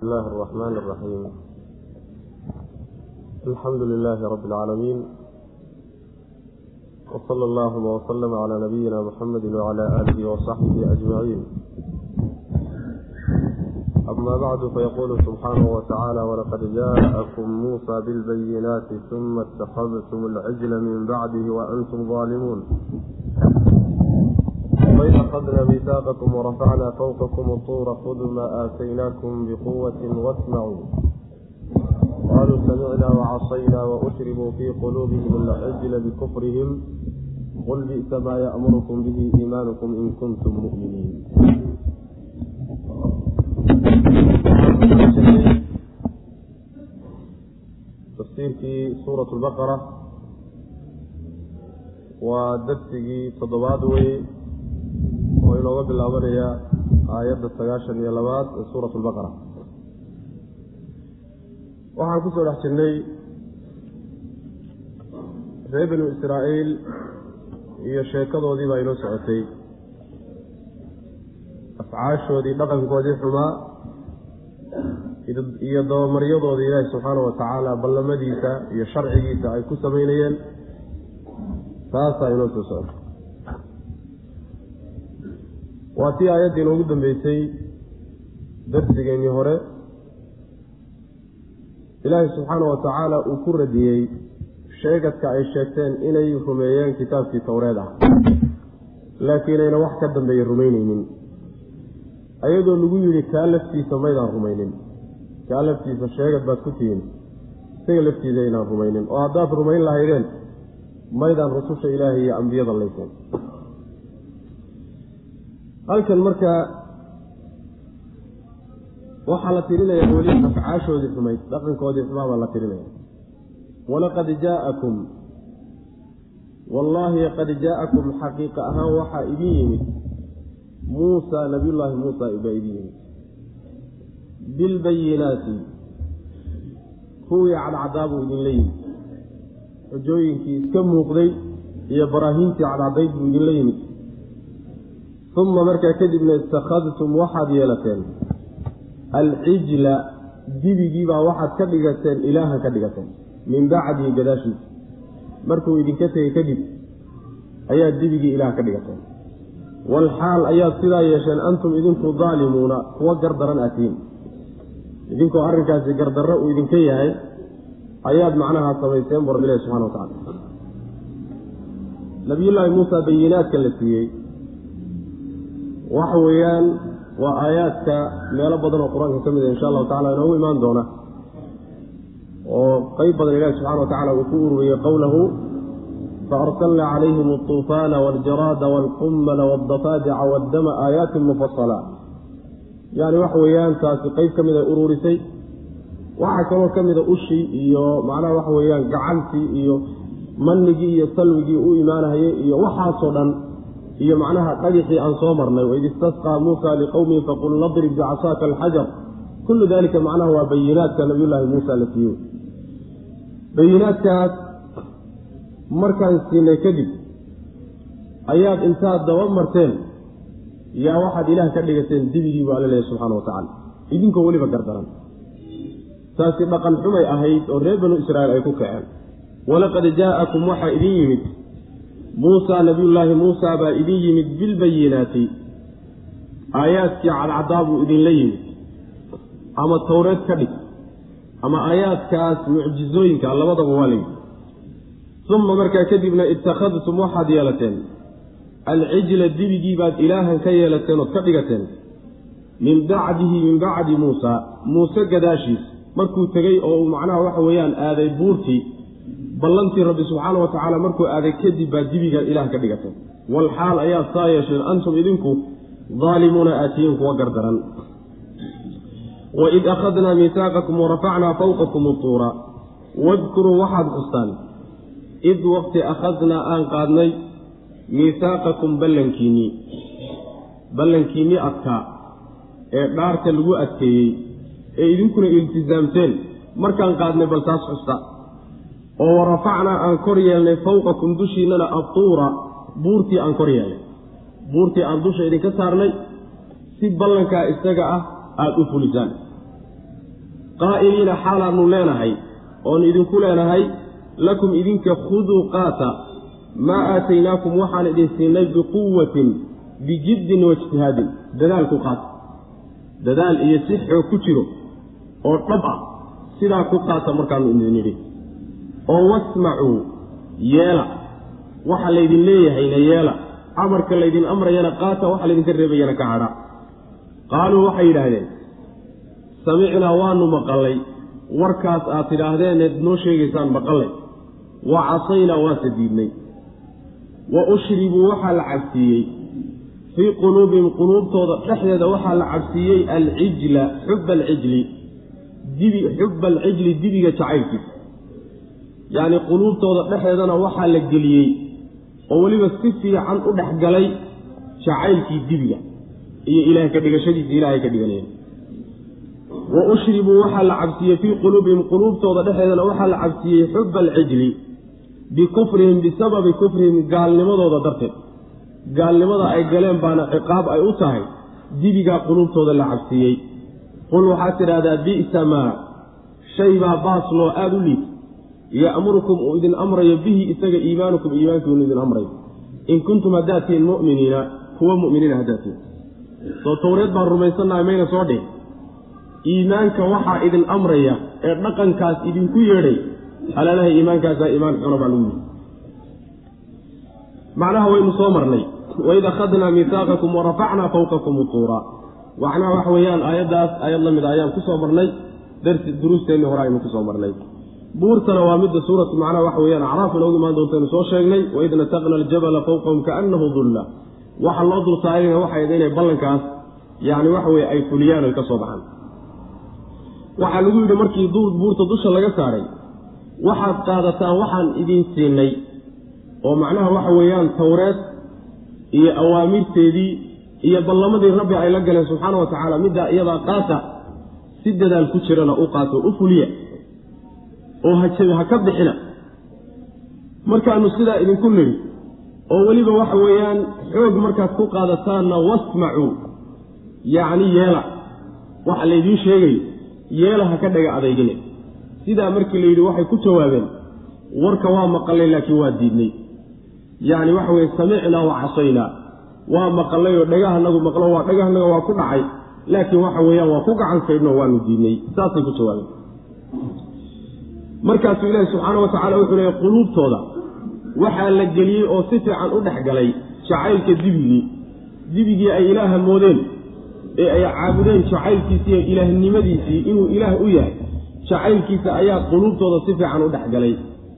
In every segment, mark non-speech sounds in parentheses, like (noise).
بسم الله الرحمن الرحيم الحمد لله رب العالمين وصلى اللهم وسلم على نبينا محمد وعلى آله وصحبه أجمعين أما بعد فيقول سبحانه وتعالى ولقد جاءكم موسى بالبينات ثم اتخذتم العجل من بعده وأنتم ظالمون وإذ أخذنا ميثاقكم ورفعنا فوقكم الطور خذوا ما آتيناكم بقوة واسمعوا قالوا سمعنا وعصينا وأشربوا في قلوبهم العجل بكفرهم قل بئس ما يأمركم به إيمانكم إن كنتم مؤمنين tafsiirkii suurat lbaqara waa darsigii toddobaad oo inooga bilaabanaya aayadda sagaashan iyo labaad ee suurat lbaqara waxaan ku soo dhex jirnay reer binu israa'iil iyo sheekadoodii baa inoo socotay. Afcaashoodii dhaqankoodii xumaa iyo dabamaryadoodii ilaahi subxaana wa tacaala ballamadiisa iyo sharcigiisa ay ku samaynayeen taasaa inoo soo socotay waa tii aayaddii inoogu dambeysay darsigeennii hore ilaahi subxaana wa tacaala uu ku radiyey sheegadka ay sheegteen inay rumeeyeen kitaabkii towreed ah. Laakiin ayna wax ka dambeeya rumayneynin ayadoo lagu yidhi kaa laftiisa maydaan rumaynin. Kaa laftiisa sheegad baad ku tihiin. Isaga laftiisa aynaan rumaynin. Oo haddaad rumayn lahaydeen maydaan rususha ilaahay iyo ambiyada layseen halkan marka waxaa la tirinayaa weli afcaashoodii xumayd dhaqankoodii xumaa baa la tirinaya. Walaqad jaa'akum wallaahi qad jaa'akum xaqiiqa ahaan waxaa idin yimid muusa nabiyullaahi muusa baa idin yimid. Bilbayinaati kuwii cadcaddaa buu idinla yimid. Xujooyinkii iska muuqday iyo baraahiintii cadcadayd buu idinla yimid uma markaa kadibna ittakhadtum waxaad yeelateen. Alcijla dibigiibaa waxaad ka dhigateen ilaahan ka dhigateen. Min bacdihi gadaashiisa markuu idinka tegey kadib ayaad dibigii ilaah ka dhigateen. Walxaal ayaad sidaa yeesheen antum idinku daalimuuna kuwa gardaran atiin idinkoo arrinkaasi gardarro uu idinka yahay ayaad macnaha samayseen bu rabbilahi subxana wa tacala nabiyullaahi muusa bayinaadka la siiyey waxa weeyaan waa aayaadka meelo badan oo qur'aanka ka mid a insha allahu tacala inoogu imaan doona. Oo qeyb badan ilahi subxana wa tacala uu ku ururiyey qowlahu faarsalna calayhim altuufaana waljaraada waalqummala waaldafaajica waaddama aayaatin mufasalaat yani waxa weeyaan taasi qeyb ka mid ay ururisay. Waxaa kaloo ka mida ushii iyo macnaha waxa weeyaan gacantii iyo manigii iyo salwigii u imaanahayay iyo waxaasoo dhan iyo macnaha dhagixii aan soo marnay waid istasqaa muusa liqowmihi faqul nadrib bicasaaka alxajar. Kullu dalika macnaha waa bayinaadka nabiyullaahi muusa la siiyey. Bayinaadkaas markaan siinay kadib ayaad intaad daba marteen yaa waxaad ilaah ka dhigateen dibigii buu alla leeyahy subxana wa tacala idinkoo weliba gardaran. Taasi dhaqan xumay ahayd oo reer banu israa'iil ay ku kaceen. Walaqad jaa'akum waxaa idin yimid muusaa nabiyullaahi muusa baa idin yimid bilbayinaati aayaadkii cadcaddaa buu idinla yimid. Ama towreed ka dhig. Ama aayaadkaas mucjizooyinka labadaba waa layidhi uma markaa kadibna ittakhadtum waxaad yeelateen. Alcijla dibigii baad ilaahan ka yeelateen ood ka dhigateen. Min bacdihi min bacdi muusa. Muuse gadaashiis. Markuu tegey oo uu macnaha waxa weeyaan aaday buurtii ballantii rabbi subxaana wa tacaala markuu aaday kadib baa dibiga ilaah ka dhigateen walxaal ayaad saa yeesheen antum idinku daalimuuna aatiyin kuwa gardaran. Waid akhadnaa miisaaqakum warafacnaa fawqakum utuura. Wadkuruu waxaad xustaan id waqti akhadnaa aan qaadnay miisaaqakum ballankiinnii ballankiinnii adkaa ee dhaarta lagu adkeeyey ee idinkuna iltisaamteen markaan qaadnay bal taas xusta oo warafacnaa aan kor yeelnay fawqakum dushiinnana atuura buurtii aan kor yeelnay. Buurtii aan dusha idinka saarnay si ballankaa isaga ah aada u fulisaan. Qaa'iliina xaalaanu leenahay oon idinku leenahay lakum idinka khuduu qaata maa aataynaakum waxaan idin siinay biquwatin bijiddin waijtihaadin dadaalku qaata. Dadaal iyo si xoog ku jiro oo dhab ah sidaa ku qaata markaanu idin nidhi oo wasmacuu yeela. Waxa laydin leeyahayna yeela. Amarka laydin amrayana qaata waxa laydinka reebayana ka hadha qaaluu waxay yidhaahdeen samicnaa waanu maqallay warkaas aad tidhaahdeeneed noo sheegaysaan maqallay wa casaynaa waase diidnay wa ushribuu waxaa la cabsiiyey. Fii quluubihim quluubtooda dhexdeeda waxaa la cabsiiyey alcijla xuba alcijli dibi xuba alcijli dibiga jacaylkiisa yacni quluubtooda dhexdeedana waxaa la geliyey oo weliba si fiican u dhex galay jacaylkii dibiga iyo ilaah ka dhigashadiisa ilaahay ka dhiganaya wa ushribuu waxaa la cabsiiyey fii quluubihim quluubtooda dhexeedana waxaa la cabsiiyey xuba alcijli bikufrihim bisababi kufrihim gaalnimadooda darteed. Gaalnimada ay galeen baana ciqaab ay u tahay dibigaa quluubtooda la cabsiiyey qul waxaad tidhahdaa bi'sa maa shay baa baasloo aada u liid ya'murukum uu idin amrayo bihi isaga iimaanukum iimaankiinu idin amrayo in kuntum haddaad tihiin mu'miniina kuwa mu'miniina haddaad tihiin soo towreed baan rumaysannahay mayna soo dhihin iimaanka waxaa idin amraya ee dhaqankaas idinku yeedhay alalahay iimaankaasaa iimaan xuna baa lagu yihi macnaha waynu soo marnay. Waid akhadnaa miihaaqakum warafacnaa fawqakum utuura. Macnaha waxa weeyaan aayaddaas aayad la a ayaan ku soo marnay. Darsi duruusteennii hore aynu ku soo marnay buurtana waa midda suuratu macnaha waxa weyaan acraaf inoogu imaan doontaaynu soo sheegnay waid nataqna aljabala fawqahum kaanahu dulla waxa loo dultaagayna waxay inay ballankaas yacni waxa weye ay fuliyaan oy ka soo baxaan. Waxaa lagu yidhi markii buurta dusha laga saaray waxaad qaadataan waxaan idin siinay oo macnaha waxa weeyaan towreed iyo awaamirteedii iyo ballamadii rabbi ay la galeen subxaana wa tacaala middaa iyadaa qaata si dadaal ku jirana u qaato u fuliya oo hajabi ha ka bixina. Markaanu sidaa idinku nidhi oo weliba waxa weeyaan xoog markaad ku qaadataanna wasmacuu yacni yeela. Waxa laydiin sheegayo yeela ha ka dhaga adeygine sidaa markii la yidhi waxay ku jawaabeen warka waa maqallay laakiin waa diidnay. Yacni waxa weye samicnaa wa casaynaa. Waa maqallay oo dhagahanagu maqlo waa dhagahanaga waa ku dhacay. Laakiin waxa weeyaan waa ku gacan saydhnoo waanu diidnay. Saasay ku jawaabeen markaasuu ilaahi subxaana wa tacala wuxuu leeyay quluubtooda waxaa la geliyey oo si fiican u dhex galay jacaylka dibigii. Dibigii ay ilaaha moodeen ee ay caabudeen jacaylkiisiiyo ilaahnimadiisii inuu ilaah u yahay jacaylkiisa ayaa quluubtooda si fiican u dhex galay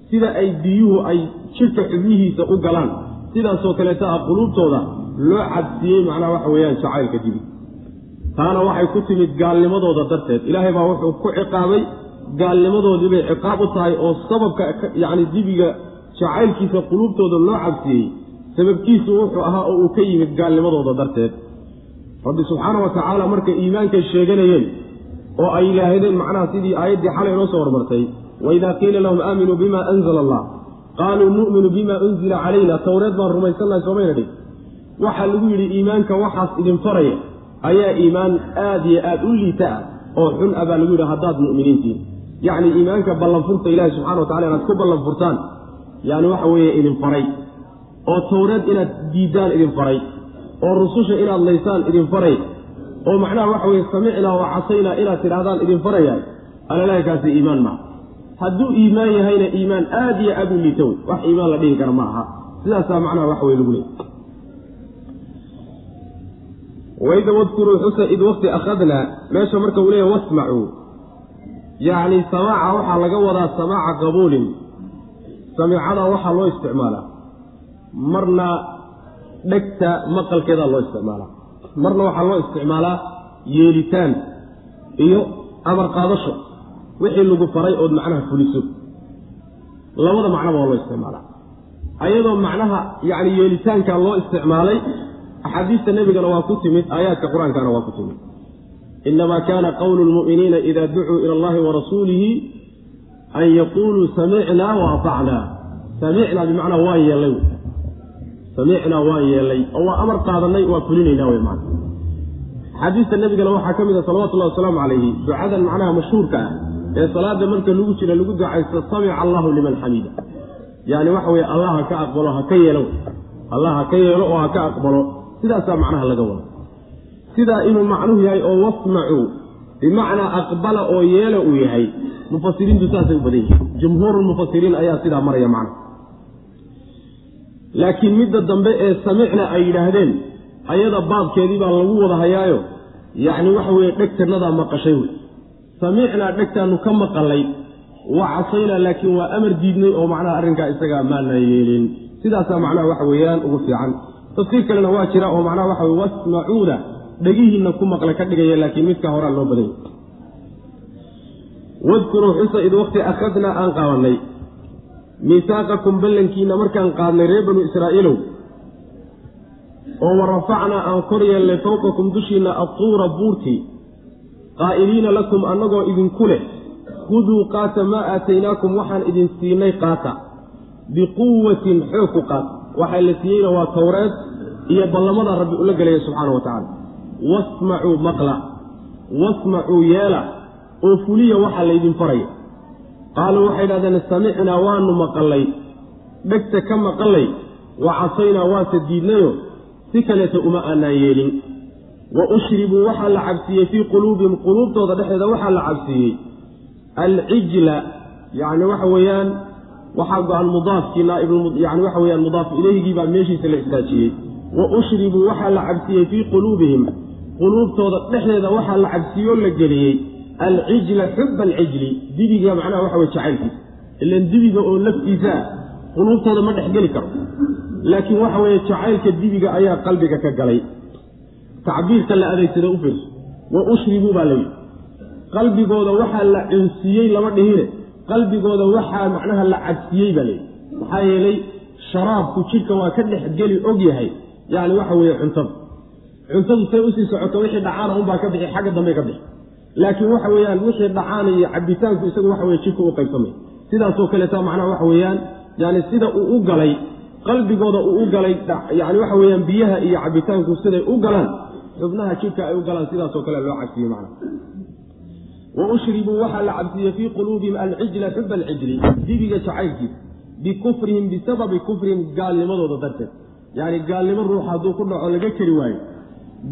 sida ay biyuhu ay jidhka xubnihiisa u galaan sidaasoo kaleeta ah quluubtooda loo cabsiiyey macnaha waxa weeyaan jacaylka dibi taana waxay ku timid gaalnimadooda darteed. Ilaahay baa wuxuu ku ciqaabay gaalnimadoodii bay ciqaab u tahay oo sababka yacni dibiga jacaylkiisa quluubtooda loo cabsiiyey sababkiisu wuxuu ahaa oo uu ka yimid gaalnimadooda darteed. Rabbi subxaana wa tacaala markay iimaankay sheeganayeen oo ay yidhaahdeen macnaha sidii aayaddii xalay noo soo hormartay waidaa qiila lahum aaminuu bima anzala allah qaaluu nu'minu bima unzila calayna towreed baan rumaysannahay soomayna dhig. Waxaa lagu yidhi iimaanka waxaas idin faraya ayaa iimaan aada iyo aada u liita ah oo xun ah baa lagu yidhi haddaad mu'miniintiin yacni iimaanka ballanfurta ilaahi subxana wa tacala inaad ku ballanfurtaan yacni waxa weeye idin faray. Oo towreed inaad diiddaan idin faray. Oo rususha inaad laysaan idin faray. Oo macnaha waxa weye samicnaa wa casaynaa inaad tidhahdaan idin farayahay alalahakaasi iimaan maaha hadduu iimaan yahayna iimaan aada iyo aada u liita wey. Wax iimaan la dhihi kara ma aha. Sidaasaa macnaha wax wey lagu leey waid wadkuruu xusa id waqti akhadnaa meesha marka uu leeya wasmacuu yacni samaaca waxaa laga wadaa samaaca qabuulin samiicada waxaa loo isticmaalaa marna dhegta maqalkeedaa loo isticmaalaa marna waxaa loo isticmaalaa yeelitaan iyo amar qaadasho. Wixii lagu faray ood macnaha fuliso. Labada macnaba waa loo isticmaalaa ayadoo macnaha yacni yeelitaanka loo isticmaalay axaadiista nebigana waa ku timid aayaadka qur'aankana waa ku timid inamaa kaana qowlu lmu'miniina ida ducuu ila allahi wa rasuulihi an yaquuluu samicnaa wa atacnaa samicnaa bimacnaa waan yeellay samicnaa waan yeellay oo waa amar qaadanay waa fulinaynaa wey macna axaadiista nebigana waxaa ka mid a salawatullahi wasalaamu calayhi ducadan macnaha mashhuurka ah ee salaada marka lagu jira lagu ducaysto samica allahu liman xamida yani waxa weye allah ha ka aqbalo ha ka yeelo allah ha ka yeelo oo ha ka aqbalo sidaasaa macnaha laga wada sidaa inuu macnuhu yahay oo wasmacuu bimacnaa aqbala oo yeela uu yahay. Mufasiriintu saasay u badan yihiin. Jumhuurulmufasiriin ayaa sidaa maraya macna laakiin midda dambe ee samicna ay yidhaahdeen ayada baabkeedii baa lagu wada hayaayo yacni waxa weeye dhegtannadaa maqashay wey samicnaa dhegtaanu ka maqalay waa casaynaa laakiin waa amar diidnay oo macnaha arrinkaa isagaa maana yeelin. Sidaasaa macnaha waxa weeyaan ugu fiican. Tafsiir kalena waa jira oo macnaha waxa weye wasmacuuda dhegihiinna ku maqla ka dhigaya laakiin midka horaa loo badanya wadkuruu xusa id waqti akhadnaa aan qaabanay miisaaqakum ballankiina markaan qaadnay reer banu israa'iilow. Oo wa rafacnaa aan kor yeelnay fowqakum dushiinna atuura buurtii qaa'iliina lakum annagoo idinku leh khuduu qaata maa aataynaakum waxaan idin siinay qaata. Biquwatin xoog ku qaata waxaa la siiyeyna waa towreed iyo ballamada rabbi ula gelaya subxaana wa tacaala wasmacuu maqla. Wasmacuu yeela. Oo fuliya waxaa laydin faraya qaaluu waxay idhahdeen samicnaa waanu maqallay. Dhegta ka maqallay. Wa casaynaa waase diidnayo si kaleeta uma aanaan yeelin. Wa ushribuu waxaa la cabsiiyey fii quluubihim. Quluubtooda dhexdeeda waxaa la cabsiiyey. Alcijla yacni waxa weeyaan waxaa go-an mudaafkii naabyani waxa weyaan mudaaf ileyhigii baa meeshiisa la istaajiyey wa ushribuu waxaa la cabsiiyey fii quluubihim quluubtooda dhexdeeda waxaa la cabsiiyoo la geliyey alcijla xuba alcijli. Dibiga macnaha waxa wey jacaylkiisa ilan dibiga oo laftiisa ah. Quluubtooda ma dhexgeli karo. Laakiin waxa weeye jacaylka dibiga ayaa qalbiga ka galay. Tacbiirka la adeegsada u fiirso. Wa ushribuu baa layidhi qalbigooda waxaa la cunsiiyey lama dhihine. Qalbigooda waxaa macnaha la cabsiyey baa layidhi maxaa yeelay sharaabku jidhka waa ka dhexgeli og yahay. Yacni waxa weeye cuntada cuntadu say u sii socoto wixii dhacaana unbaa ka bixi xagga dambe ka bixi. Laakiin waxa weeyaan wixii dhacaana iyo cabitaanku isagu waxa weye jidhka u qaybsamay. Sidaasoo kaleeta macnaha waxa weeyaan yani sida uu u galay qalbigooda uu u galay yani waxa weeyaan biyaha iyo cabitaanku siday u galaan xubnaha jidhka ay u galaan sidaasoo kale loo cabsiye macnaha wa ushribuu waxaa la cabsiiyey fii quluubihim alcijla xuba alcijli dibiga jacaylkiisa bikufrihim bisababi kufrihim gaalnimadooda darteed. Yacni gaalnimo ruux hadduu ku dhaco laga keri waayo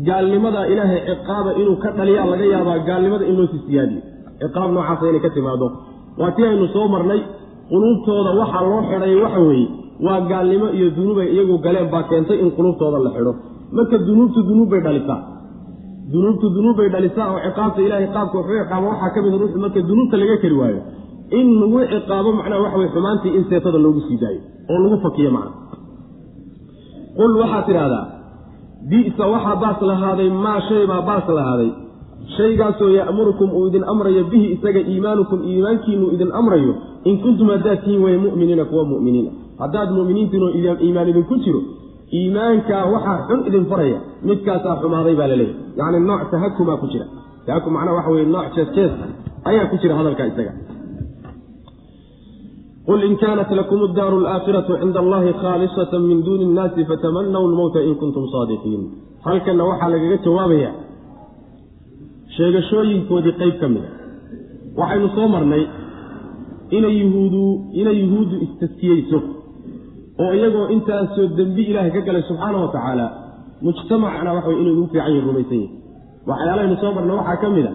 gaalnimadaa ilaahay ciqaaba inuu ka dhaliyaa laga yaabaa gaalnimada in loo sii siyaadiyo. Ciqaab noocaasa inay ka timaado waa tii aynu soo marnay quluubtooda waxaa loo xidhay waxa weeye waa gaalnimo iyo dunuubay iyagu galeen baa keentay in quluubtooda la xidho. Marka dunuubtu dunuub bay dhalisaa. Dunuubtu dunuub bay dhalisaa oo ciqaabta ilahay qaabka wuxuu ciqaabo waxaa ka mida ruuxu marka dunuubta laga keri waayo in lagu ciqaabo macnaha waxa weye xumaantii in seetada loogu sii daayo oo lagu fakiyo macna. Qul waxaad tidhaahdaa bisa waxaa baas lahaaday maa shay baa baas lahaaday shaygaasoo ya'murukum uu idin amrayo bihi isaga iimaanukum iimaankiinu idin amrayo in kuntum haddaad tihiin way mu'miniina kuwa mu'miniina. Haddaad mu'miniintiinoo iimaan idinku jiro iimaankaa waxaa xun idin faraya midkaasaa xumaaday baa laleeyahy yacni nooc tahakumaa ku jira. Tahakum macnaha waxa weye nooc jees-jees ayaa ku jira hadalkaa isaga qul in kaanat lakum addaaru alaakhiratu cinda allahi khaalisata min duuni innaasi fatamanaw lmowta in kuntum saadiqiin halkanna waxaa lagaga jawaabayaa sheegashooyinkoodii qeyb ka mida waxaynu soo marnay inay yuhuudu inay yuhuuddu istaskiyeyso oo iyagoo intaasoo dembi ilaahay ka galay subxaana wa tacaala mujtamacna waxa inay ugu fiican yihiin rumaysan yihiin waxyaalahaynu soo marnay waxaa ka mid a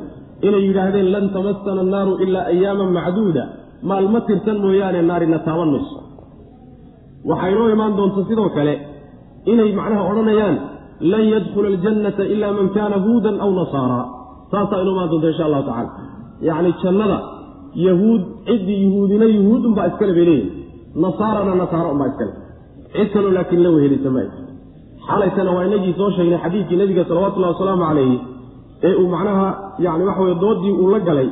inay yidhaahdeen lan tamasana annaaru ilaa ayaaman macduuda maalmo tirsan mooyaane naarina taaban mayso waxaa inoo imaan doonta sidoo kale inay macnaha odhanayaan lan yadkhula aljannata ila man kaana huudan aw nasaara. Saasaa inoo imaan doonta insha allahu tacala yacni jannada yahuud ciddii yuhuudina yuhuud unbaa iskale bay leeyihiin nasaarana nasaaro unbaa iskale. Cid kaloo laakiin la wehelisa ma xalaytana waa inagii soo sheegnay xadiidkii nebiga salawatullahi wasalaamu calayhi ee uu macnaha yani waxa weye doodii uu la galay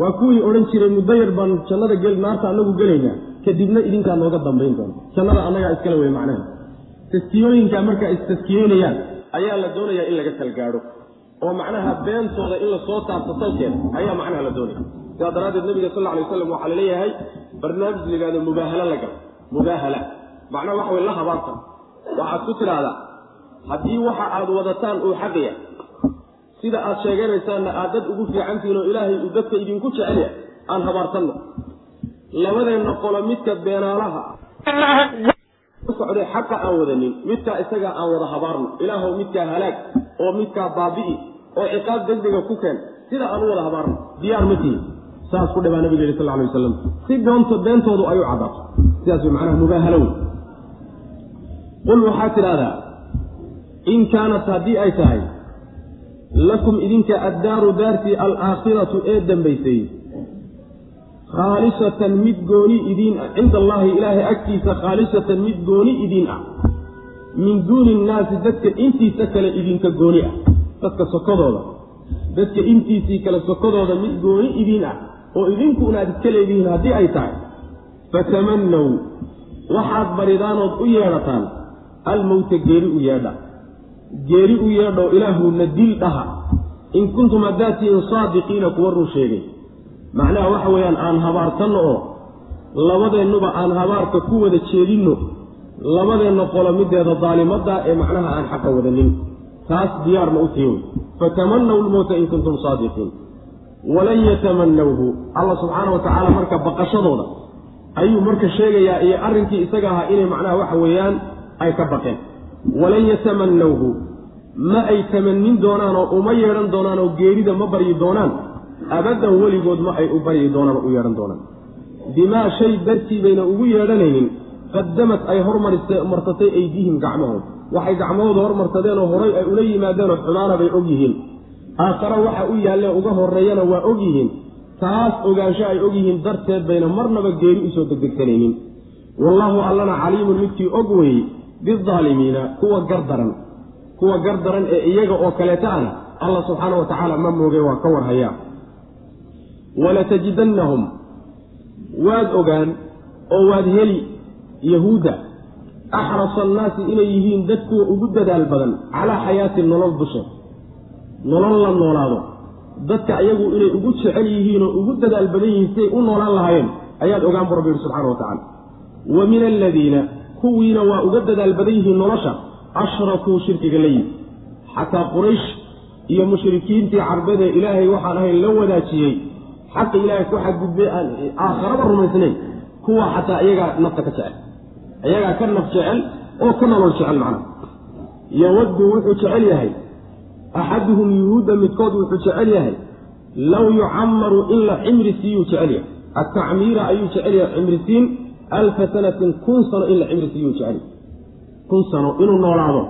waa kuwii odhan jiray muddo baan jannada gel naarta anagu gelaynaa kadibna idinkaa nooga dambayn doona jannada annagaa iskale wey macnaha taskiyooyinkaa markaa istaskiyeynayaan ayaa la doonayaa in laga salgaadho. Oo macnaha beentooda in la soo taabto salkeeda ayaa macnaha la doonaya. Sidaa daraaddeed nabiga sal alay waslam waxaa la leeyahay barnaamij la yihahdo mubaahala la galo. Mubaahala macnaha waxa wey la habaartan waxaad ku tidhaahdaa haddii waxa aad wadataan uu xaqya sida aad sheeganaysaanna aad dad ugu fiicantihiin oo ilaahay uu dadka idinku jecel yahay aan habaartanno labadeenna qolo midka beenaalaha. Socday xaqa aan wadanin midkaa isagaa aan wada habaarno. Ilaahow midkaa halaag oo midkaa baabi'i oo ciqaab degdega ku keen sida aan u wada habaarno. Diyaar ma tihi. Saas ku dhabaa nabiga yidhi sal alay wasalam si doonto beentoodu ay u caddaato sidaas way macnaha mubaahalo wey qul waxaad tidhahdaa in kaanat haddii ay tahay lakum idinka addaaru daartii alaakhiratu ee dambaysay khaalisatan mid gooni idiin ah. Cinda allaahi ilaahay agtiisa khaalisatan mid gooni idiin ah. Min duuni innaasi dadka intiisa kale idinka gooni ah. Dadka sokodooda dadka intiisii kale sokodooda mid gooni idiin ah. Oo idinkuuna aad iska leedihiin haddii ay tahay fatamannaw waxaad baridaanood u yeedhataan. Almowta geeri u yeedha geeri u yeedho ilaahuuna dil dhaha. In kuntum haddaad tihiin saadiqiina kuwa run sheegay. Macnaha waxa weeyaan aan habaartanno oo labadeennuba aan habaarka ku wada jeedinno labadeenna qolo mideeda daalimadda ee macnaha aan xaqa wadanin taas diyaarna u tihin fatamannaw lmowta in kuntum saadiqiin. Walan yatamannawhu. Alla subxaana wa tacaala marka baqashadooda ayuu marka sheegayaa iyo arrinkii isaga ahaa inay macnaha waxa weeyaan ay ka baqeen walan yatamannawhu. Ma ay tamanin doonaan oo uma yeedhan doonaan oo geerida ma baryi doonaan. Abadan weligood ma ay u baryi doonaan oo u yeedhan doonaan. Bimaa shay dartii bayna ugu yeedhanaynin qadamad ay hormarsatay aydiihim gacmahood waxay gacmahooda hormarsadeen oo horay ay ula yimaadeenoo xumaana bay og yihiin. Aakhara waxa u yaallee uga horreeyana waa og yihiin. Taas ogaansho ay og yihiin darteed bayna marnaba geeri u soo degdegsanaynin. Wallaahu allana caliimun midkii og weeye bidaalimiina kuwa gardaran kuwa gardaran ee iyaga oo kaleeta ana allah subxaana wa tacaala ma mooge waa ka warhayaa walatajidannahum waad ogaan oo waad heli yahuudda axrasa annaasi inay yihiin dad kuwa ugu dadaal badan calaa xayaatin nolol dusheed nolol la noolaado. Dadka iyagu inay ugu jecel yihiin oo ugu dadaal badan yihiin siay u noolaan lahaayeen ayaad ogaan bu rabbi yihi subxana wa tacala wa min aladiina kuwiina waa uga dadaal badan yihiin nolosha ashrakuu shirkiga la yimi xataa quraysh iyo mushrikiintii carbadee ilaahay waxaan ahayn la wadaajiyey xaqa ilaahay ku xadgudbay aan aakharaba rumaysnayn kuwa xataa iyagaa nafta ka jecel. Iyagaa ka naf jecel oo ka nolol jecel macna. Yowaddu wuxuu jecel yahay. Axaduhum yuhuudda midkood wuxuu jecel yahay. Low yucamaru in la cimri siiyuu jecel yahay. Atacmiira ayuu jecel yahay cimrisiin alfa sanatin kun sano in la cimri siiyuu jecel. Kun sano inuu noolaado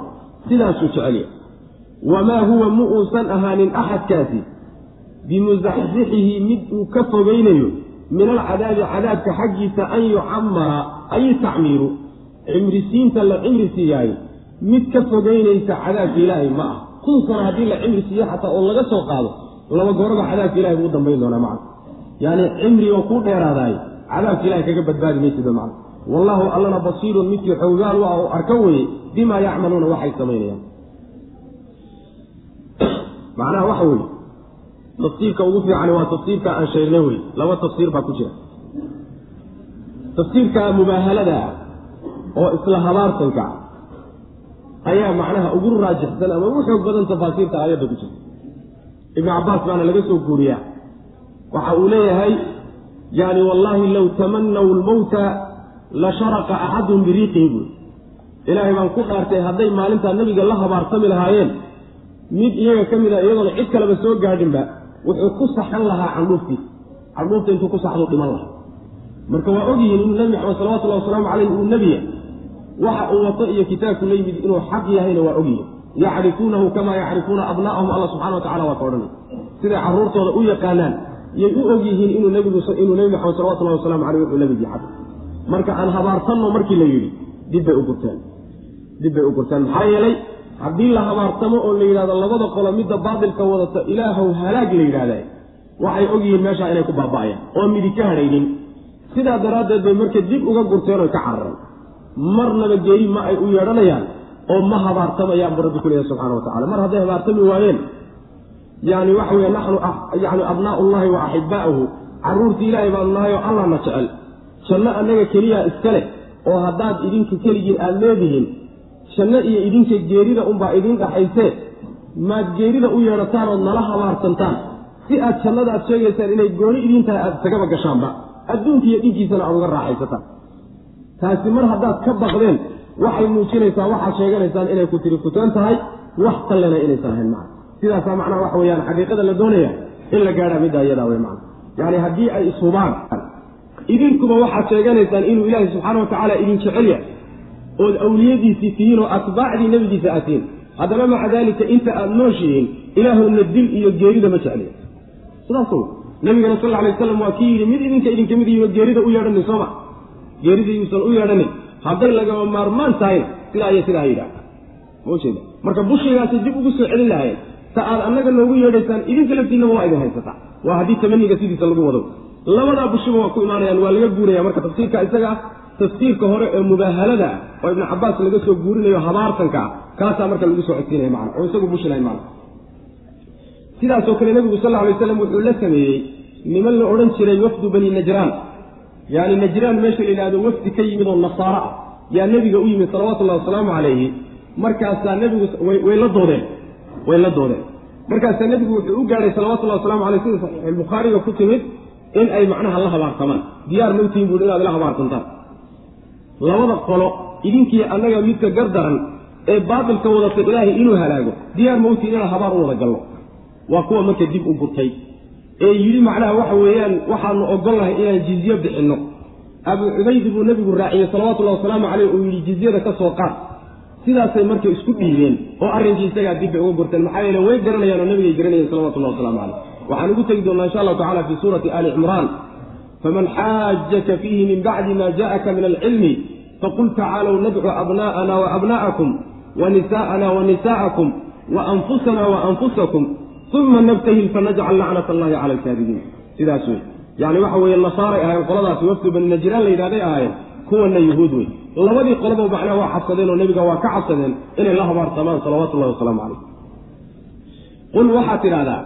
sidaasuu jecel. Yahay wamaa huwa mu uusan ahaanin axadkaasi? Bimusaxsixihi mid uu ka fogeynayo min alcadaabi cadaabka xaggiisa an yucamara ay tacmiiru. Cimrisiinta la cimri siiyaayo mid ka fogeynaysa cadaabka ilaahay ma ah kun sano haddii la cimri siiyo xataa oo laga soo qaado laba gooraba cadaabka ilahay buu u dambayn doonaa macna. Yaani cimri oo ku dheeraadaay cadaabka ilahay kaga badbaadi maysid macna. Wallaahu allana basiirun midkii xowgaal u ah oo arka weye bimaa yacmaluuna waxay samaynayaan. (clears throat) Macnaha waxa weeye tafsiirka ugu fiicani waa tafsiirka aan sheegnay wey laba tafsiir baa ku jira. Tafsiirka mubaahalada ah oo isla habaarsanka ayaa macnaha ugu raajixsan ama ugu xoog badan tafaasiirta aayadda ku jirta ibnu cabbaas baana laga soo guuriyaa. Waxa uu leeyahay yani wallaahi low tamanaw lmowta la sharaqa axaduhum biriiqihi. Buui ilaahay baan ku dhaartay hadday maalintaa nabiga la habaarsami lahaayeen. Mid iyaga ka mida iyadoona cid kaleba soo gaadhinba wuxuu ku saxan lahaa candhuuftiisa candhuufta intuu ku saxduu dhiman lahaa. Marka waa ogyihiin inuu nebi maxamed salawatullahi wasalaamu caleyh uu nebiya waxa uu wato iyo kitaabku la yimid inuu xaq yahayna waa ogyihiin. Yacrifuunahu kamaa yacrifuuna abnaa'ahum alla subxana wa tacala waa ka odhanay. Siday carruurtooda u yaqaanaan yay u og yihiin inuu nebi maxamed salawatullahi wasalamu caleyh wuxuu nebigii xaq marka aan habaartanno markii la yidhi dibbay u gurteen. Dibbay u gurteen. Maxaa yeelay haddii la habaartamo oo la yidhahdo labada qolo midda baatilka wadata ilaahow halaag la yidhaahda waxay ogyihiin meeshaa inay ku baaba'ayaan. Oo midi ka hadhaynin sidaa daraaddeed bay marka dib uga gurteen oy ka carareen. Marnaba geeri ma ay u yeedhanayaan oo ma habaartamayaan buu rabbi ku leeyahy subxana wa tacala mar hadday habaartami waayeen yani waxa weye naxnu yani abnaa'u llahi wa axibbaa'uhu carruurtii ilaahay baanu nahay oo allahna jecel. Janno annaga keliyaa iska leh oo haddaad idinka keligiin aada leedihiin janno iyo idinka geerida unbaa idin dhaxaysee maad geerida u yeedhataan ood nala habaarsantaan. Si aad jannada aad sheegaysaan inay gooni idiin tahay aada isagaba gashaanba. Adduunka iyo dhinkiisana aad uga raaxaysataan. Taasi mar haddaad ka baqdeen waxay muujinaysaa waxaad sheeganaysaan inay ku tiri kutaan tahay wax kallena inaysan ahayn macna sidaasaa macnaha waxa weeyaan xaqiiqada la doonaya in la gaadhaa middaa iyadaa wey macna. Yacni haddii ay ishubaan idinkuba waxaad sheeganaysaan inuu ilaahay subxaana wa tacaala idin jecel yahay ood awliyadiisii tihiin oo atbaacdii nebigiisa aad tihiin haddana maca daalika inta aad nooshihiin ilaahowna dil iyo geerida ma jecliya sidaas nabigana sal alay waslam waa kii yidhi mid idinka idinka mid yihioo geerida u yeedhanin sooma geerida yuusan u yeedhanin hadday lagama maarmaan tahayna sidaa iyo sidaa ha yidhaha marka bushigaasi dib ugu soo celin lahayen ta aad annaga noogu yeedhaysaan idinka laftiinaba waa idin haysataa waa haddii tamaniga sidiisa lagu wado. Labadaa bushiba waa ku imaanayaan waa laga guuraya marka tafsiirka isaga ah tafsiirka hore ee mubaahalada ah oo ibnu cabaas laga soo guurinayo habaartanka ah kaasaa marka lagu soo codsiinaya macna oo isagu bushinahay macna. Sidaasoo kale nebigu sal alay waslam wuxuu la sameeyey niman la odhan jiray wafdu bani najraan yaani najraan meesha la yidhahdo wafdi ka yimid oo nasaaro ah. Yaa nebiga u yimid salawatullahi wasalaamu calayhi markaasaa nebigu way la doodeen way la doodeen. Markaasaa nebigu wuxuu u gaadhay salawatullahi wasalamu aleyh sida saxiixulbukhaariga ku timid in ay macnaha la habaartamaan diyaar mawtihin buui inaad la habaartantaan labada qolo idinkii annaga midka gardaran ee baatilka wadata ilaahay inuu halaago diyaar mawtiin inaan habaar u wada galno? Waa kuwa marka dib u gurtay. Ee yidhi macnaha waxa weeyaan waxaanu ogolnahay inaan jizye bixinno. Abu cubayd buu nebigu raaciyey salawatullahi wasalaamu caleyh uu yidhi jizyada ka soo qaad sidaasay marka isku dhiibeen oo arrinkii isagaa dib bay uga gurteen maxaa yeele way garanayaan oo nabigay garanayeen salawatullahi wasalaamu caleyh waxaan ugu tegi doonnaa insha allahu tacala fii suurati ali cimraan faman xaajaka fiihi min bacdi ma jaءaka min alcilmi faqul tacaalow nadcu abna'ana waabna'akum wanisaءana wanisa'akum waanfusana waanfusakum uma nabtahil fanajcal lacnat allahi cala alkaadibiin sidaas wey yani waxa weeye nasaaray ahayen qoladaasi wafdu bani najraan la yidhahday ahaayeen kuwana yuhuud wey labadii qoloba macnaha waa cabsadeen oo nebiga waa ka cabsadeen inay la habaartamaan salawaatu llahi wasalaamu calayh. Qul waxaad tidhahdaa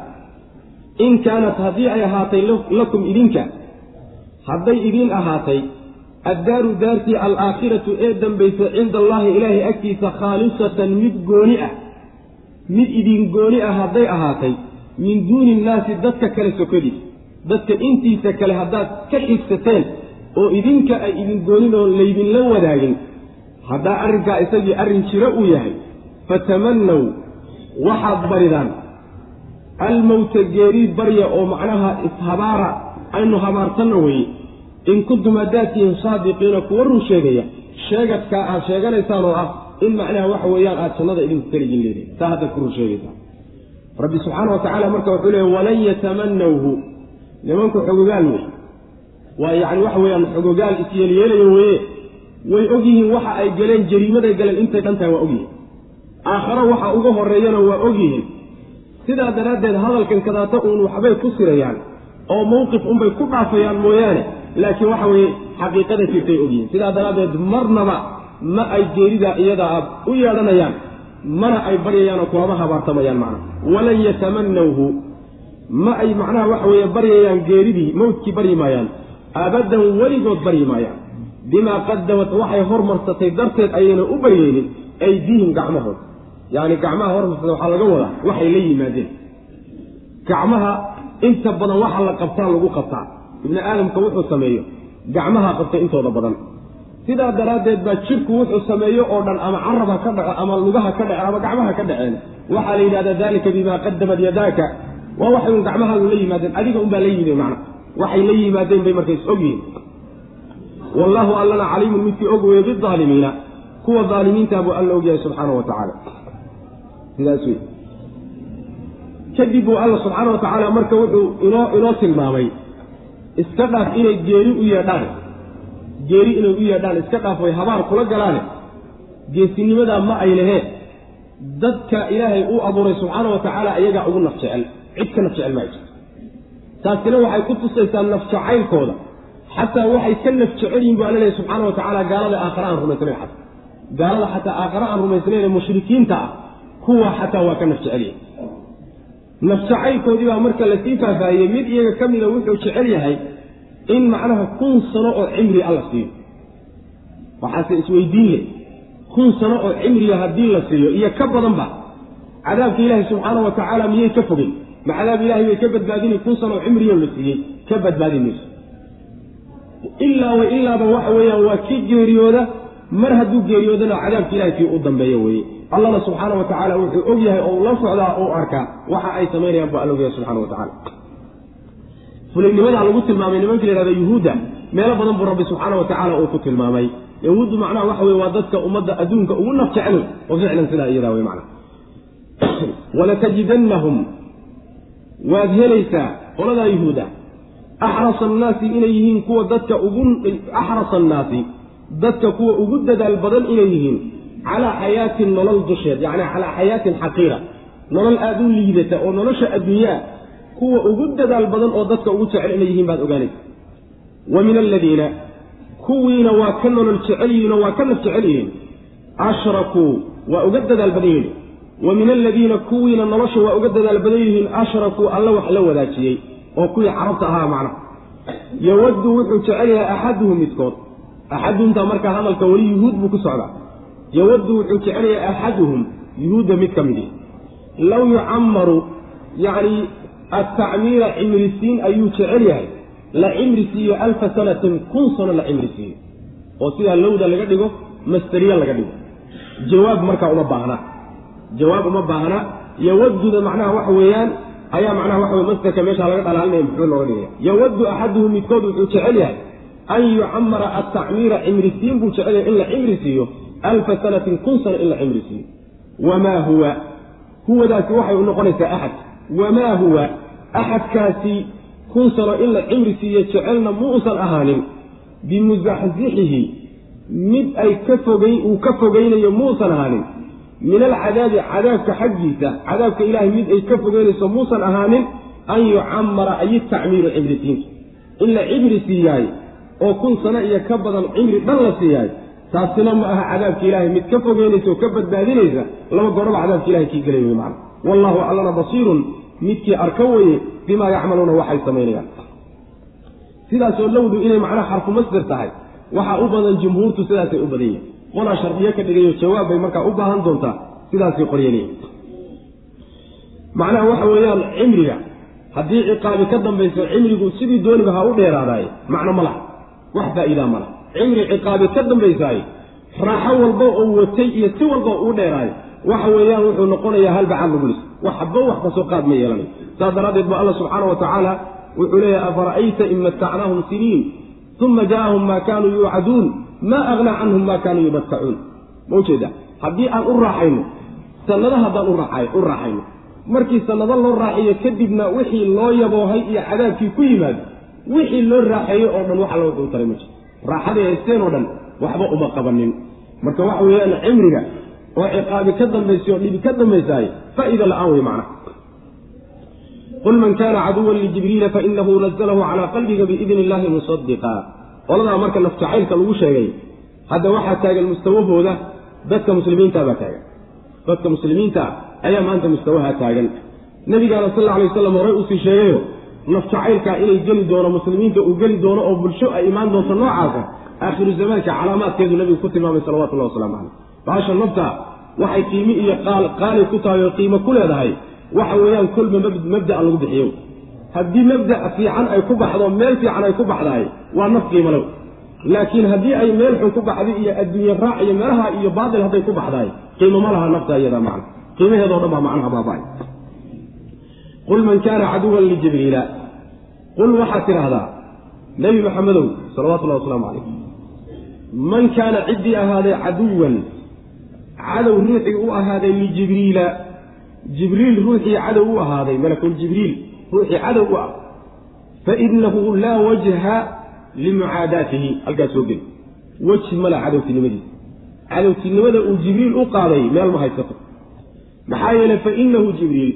in kaanat haddii ay ahaatay lakum idinka hadday idiin ahaatay addaaru daartii alaakhiratu ee dambaysa cinda allaahi ilaahay agtiisa khaalisatan mid gooni ah mid idin gooni ah hadday ahaatay min duuni innaasi dadka kale sokadiis dadka intiisa kale haddaad ka xigsateen oo idinka ay idin goonin oo laydinla wadaagin. Haddaa arrinkaa isagii arrin jiro uu yahay fatamannaw waxaad baridaan. Almowta geerii barya oo macnaha ishabaara aynu habaartanno weye in kuntum haddaad saadiqiina kuwa run sheegaya sheegadkaa aad sheeganaysaan oo ah in macnaha waxa weeyaan aad jannada idinku keligin leedahay. Saa haddaad ku run sheegaysaa. Rabbi subxaana wa tacaala marka wuxuu leeyay walan yatamanawhu nimanku xogogaal wey waa yacni waxa weeyaan xogogaal isyeelyeelayo weye way ogyihiin waxa ay galeen jariimaday galeen intay dhan tahay waa ogyihiin aakharo waxa uga horreeyana waa ogyihiin sidaa daraaddeed hadalkan kadaata uun waxbay ku sirayaan oo mawqif unbay ku dhaafayaan mooyaane. Laakiin waxa weeye xaqiiqada jirtay ogyihiin sidaa daraaddeed marnaba ma ay geeridaa iyadaa u yeedhanayaan mana ay baryayaan oo kulama habaartamayaan macnaha walan yatamanawhu ma ay macnaha waxa weeye baryayaan geeridii mawdkii baryi maayaan abadan weligood baryi maayaan. Bimaa qadamat waxay hormarsatay darteed ayayna u baryeynin aydiihim gacmahooda. Yacni gacmaha hormarsatay waxaa laga wadaa waxay la yimaadeen. Gacmaha inta badan waxa la qabtaa lagu qabtaa. Ibni aadamka wuxuu sameeyo. Gacmaha qabtay intooda badan. Sidaa daraaddeed baa jidhku wuxuu sameeyo oo dhan ama carab ka dhaco ama lugaha ka dhace ama gacmaha ka dhaceen. Waxaa la yidhahdaa dalika bimaa qadamat yadaaka. Waa waxay un gacmahaagu la yimaadeen adiga unbaa la yimid macna waxay la yimaadeen bay marka is wallaahu allana caliimun midkii og weeye bidaalimiina kuwa daalimiintaa buu alla ogyahay subxaana wa tacaala. Sidaas wey kadib buu alla subxaana wa tacaala marka wuxuu inoo inoo tilmaamay iska dhaaf inay geeri u yeedhaan. Geeri inay u yeedhaan iska dhaaf way habaar kula galaane. Geesinimadaa ma ay laheen dadka ilaahay uu abuuray subxaana wa tacaala iyagaa ugu naf jecel. Cid ka naf jecel maa jirto taasina waxay ku tusaysaa naf jacaylkooda xataa waxay ka naf yihiin bu alla lehy subxaana wa tacaala gaalada aakhare aan rumaysnayn xataa. Gaalada xataa aakhare aan rumaysnayn ee mushrikiinta ah kuwa xataa waa ka naf jecel yahay naf jacaylkoodii baa marka la sii faahfaahiyey mid iyaga ka mida wuxuu jecel yahay in macnaha kun sano oo cimri alla siiyo. Waxaase isweydiin leh kun sano oo cimriga haddii la siiyo iyo ka badanba cadaabka ilaahay subxaana wa tacaala miyay ka fogey ma cadaab ilahay bay ka badbaadini kun sanoo cimriyo la siiyey. Ka badbaadi mayso. Ilaa wa ilaaba waxa weeyaan waa kii geeriyooda. Mar hadduu geeriyoodana cadaabka ilahay kii u dambeeya weeye. Allana subxaana wa tacaala wuxuu og yahay oo ula socdaa oo arkaa. Waxa ay samaynayaan buu alla ogyahay subxana wa tacala fulaynimadaa lagu tilmaamay nimanka la yhahda yuhuudda meelo badan buu rabbi subxaana wa tacaala uu ku tilmaamay. Yahuuddu macnaha waxa weye waa dadka ummadda adduunka ugu naf jeclo oo ficlan sidaa iyadaa wey macna (clears throat) walatajidannahum waad helaysaa qoladaa yuhuuda axrasa annaasi inay yihiin kuwa dadka ugu axrasa annaasi dadka kuwa ugu dadaal badan inay yihiin. Calaa xayaatin nolol dusheed yacni calaa xayaatin xaqiira. Nolol aada u liidata oo nolosha adduunyaa kuwa ugu dadaal badan oo dadka ugu jecel inay yihiin baad ogaanaysa. Wa min aladiina kuwiina waa ka nolol jecel yihiin oo waa ka naf jecel yihiin. Ashrakuu waa uga dadaal badan yihiin wa min aladiina kuwiina nolosha waa uga dadaal badan yihiin ashrakuu alla wax la wadaajiyey oo kuwii carabta ahaa macna. Yawaddu wuxuu jecel yahay axaduhum midkood. Axadumta markaa hadalka weli yuhuud buu ku socdaa yawaddu wuxuu jecel yahay axaduhum yuhuudda mid ka midi low yucamaru yacni atacmiira cimrisiin ayuu jecel yahay. La cimri siiyo alfa sanatin kun sano la cimri siiyo oo sidaa lowda laga dhigo masteriya laga dhigo. Jawaab markaa uma baahna jawaab uma baahna. Yawaduda macnaha waxa weeyaan ayaa macnaha waxa wey masderka meeshaa laga dhalaalinaya muxuu looga dhigaya yawaddu axaduhum midkood wuxuu jecel yahay an yucamara atacmiira cimrisiin buu jecel yahay in la cimri siiyo alfa sanatin kun sano in la cimri siiyo wamaa huwa? Huwadaasi waxay u noqonaysaa axad. Wamaa huwa? Axadkaasi kun sano in la cimri siiyo jecelna muusan ahaanin. Bimusaxsixihi mid ay ka fogay uu ka fogaynayo muusan ahaanin min alcadaabi cadaabka xaggiisa cadaabka ilaahay mid ay ka fogeynayso muusan ahaanin an yucamara ay tacmiiru cimrisiinka in la cimri siiyaay oo kun sano iyo ka badan cimri dhan la siiyaay taasina ma aha cadaabka ilaahay mid ka fogeynaysa oo ka badbaadinaysa laba gooraba cadaabka ilahay kii gelay wey macana wallahu allana basiirun midkii arka weye bimaa yacmaluuna waxay samaynayaan sidaasoo lowdu inay macnaha xarfu masder tahay waxaa u badan jumhuurtu sidaasay u badan yihiin qolaa shardiyo ka dhigayo jawaab bay markaa u baahan doontaa sidaasay qoryanyihin macnaha waxa weeyaan cimriga. Haddii ciqaabi ka dambayso cimrigu sidii dooniba ha u dheeraadaay macno ma laha. Wax faa'iidaa ma laha. Cimri ciqaabi ka dambaysaay raaxo walba oo watay iyo si walba uu dheeraayo waxa weeyaan wuxuu noqonayaa halbacaad lagu lis waxba wax ka soo qaad ma yeelanayo saas daraaddeed ba alla subxaana wa tacaala wuxuu leeyahay afara'ayta in matacnaahum siniin uma ja'ahum maa kaanuu yuucaduun maa agnaa canhum maa kaanuu yumattacuun ma ujeeda haddii aan u raaxayno sannado haddaan u raaxayno markii sannado loo raaxiyo kadibna wixii loo yaboohay iyo cadaabkii ku yimaado wixii loo raaxeeyo oo dhan wax alla wuxuu taray ma jiro. Raaxaday haysteen oo dhan waxba uma qabanin. Marka waxa weeyaan cimriga oo ciqaabi ka dambaysa oo dhibi ka dambaysaay faa'iida la'aan wey macnaha. Qul man kaana caduwan lijibriila fainahu nazalahu calaa qalbiga biidni illahi musadiqa qoladaa marka nafjacaylka lagu sheegay hadda waxaa taagan mustawahooda dadka muslimiinta baa taagan. Dadka muslimiinta ayaa maanta mustawaha taagan. Nabigaana sal alay waslam horey u sii sheegayo nafjacaylkaa inay geli doono muslimiinta uu geli doono oo bulsho ay imaan doonto noocaasa aakhiru zamaanka calaamaadkeedu nabigu ku tilmaamay salawatullahi waslamu caleyh baasha nafta waxay qiimi iyo qaali ku tahay oo qiimo ku leedahay. Waxa weeyaan kolba mabda'a lagu bixiyo haddii mabda' fiican ay ku baxdo meel fiican ay ku baxdahay waa naf qiimalow laakiin haddii ay meel xun ku baxday iyo adduunye raac iyo meelaha iyo baatil hadday ku baxdahay qiimo ma laha nafta iyada macna. Qiimaheedoo dhan baa macnaha baaba'ay. Qul man kaana caduwan lijibriila qul waxaad tidhaahdaa nebi maxamedow salawatullahi wasalaamu calayh. Man kaana ciddii ahaaday caduwan cadow ruuxii u ahaaday lijibriila jibriil. Ruuxii cadow u ahaaday malakuljibriil ruuxii cadow u ah. Fainahu laa wajha limucaadaatihi. Halkaas soo geli. Weji mala cadowtinimadiisa cadowtinimada uu jibriil u qaaday meel ma haysato. Maxaa yeeley fainahu jibriil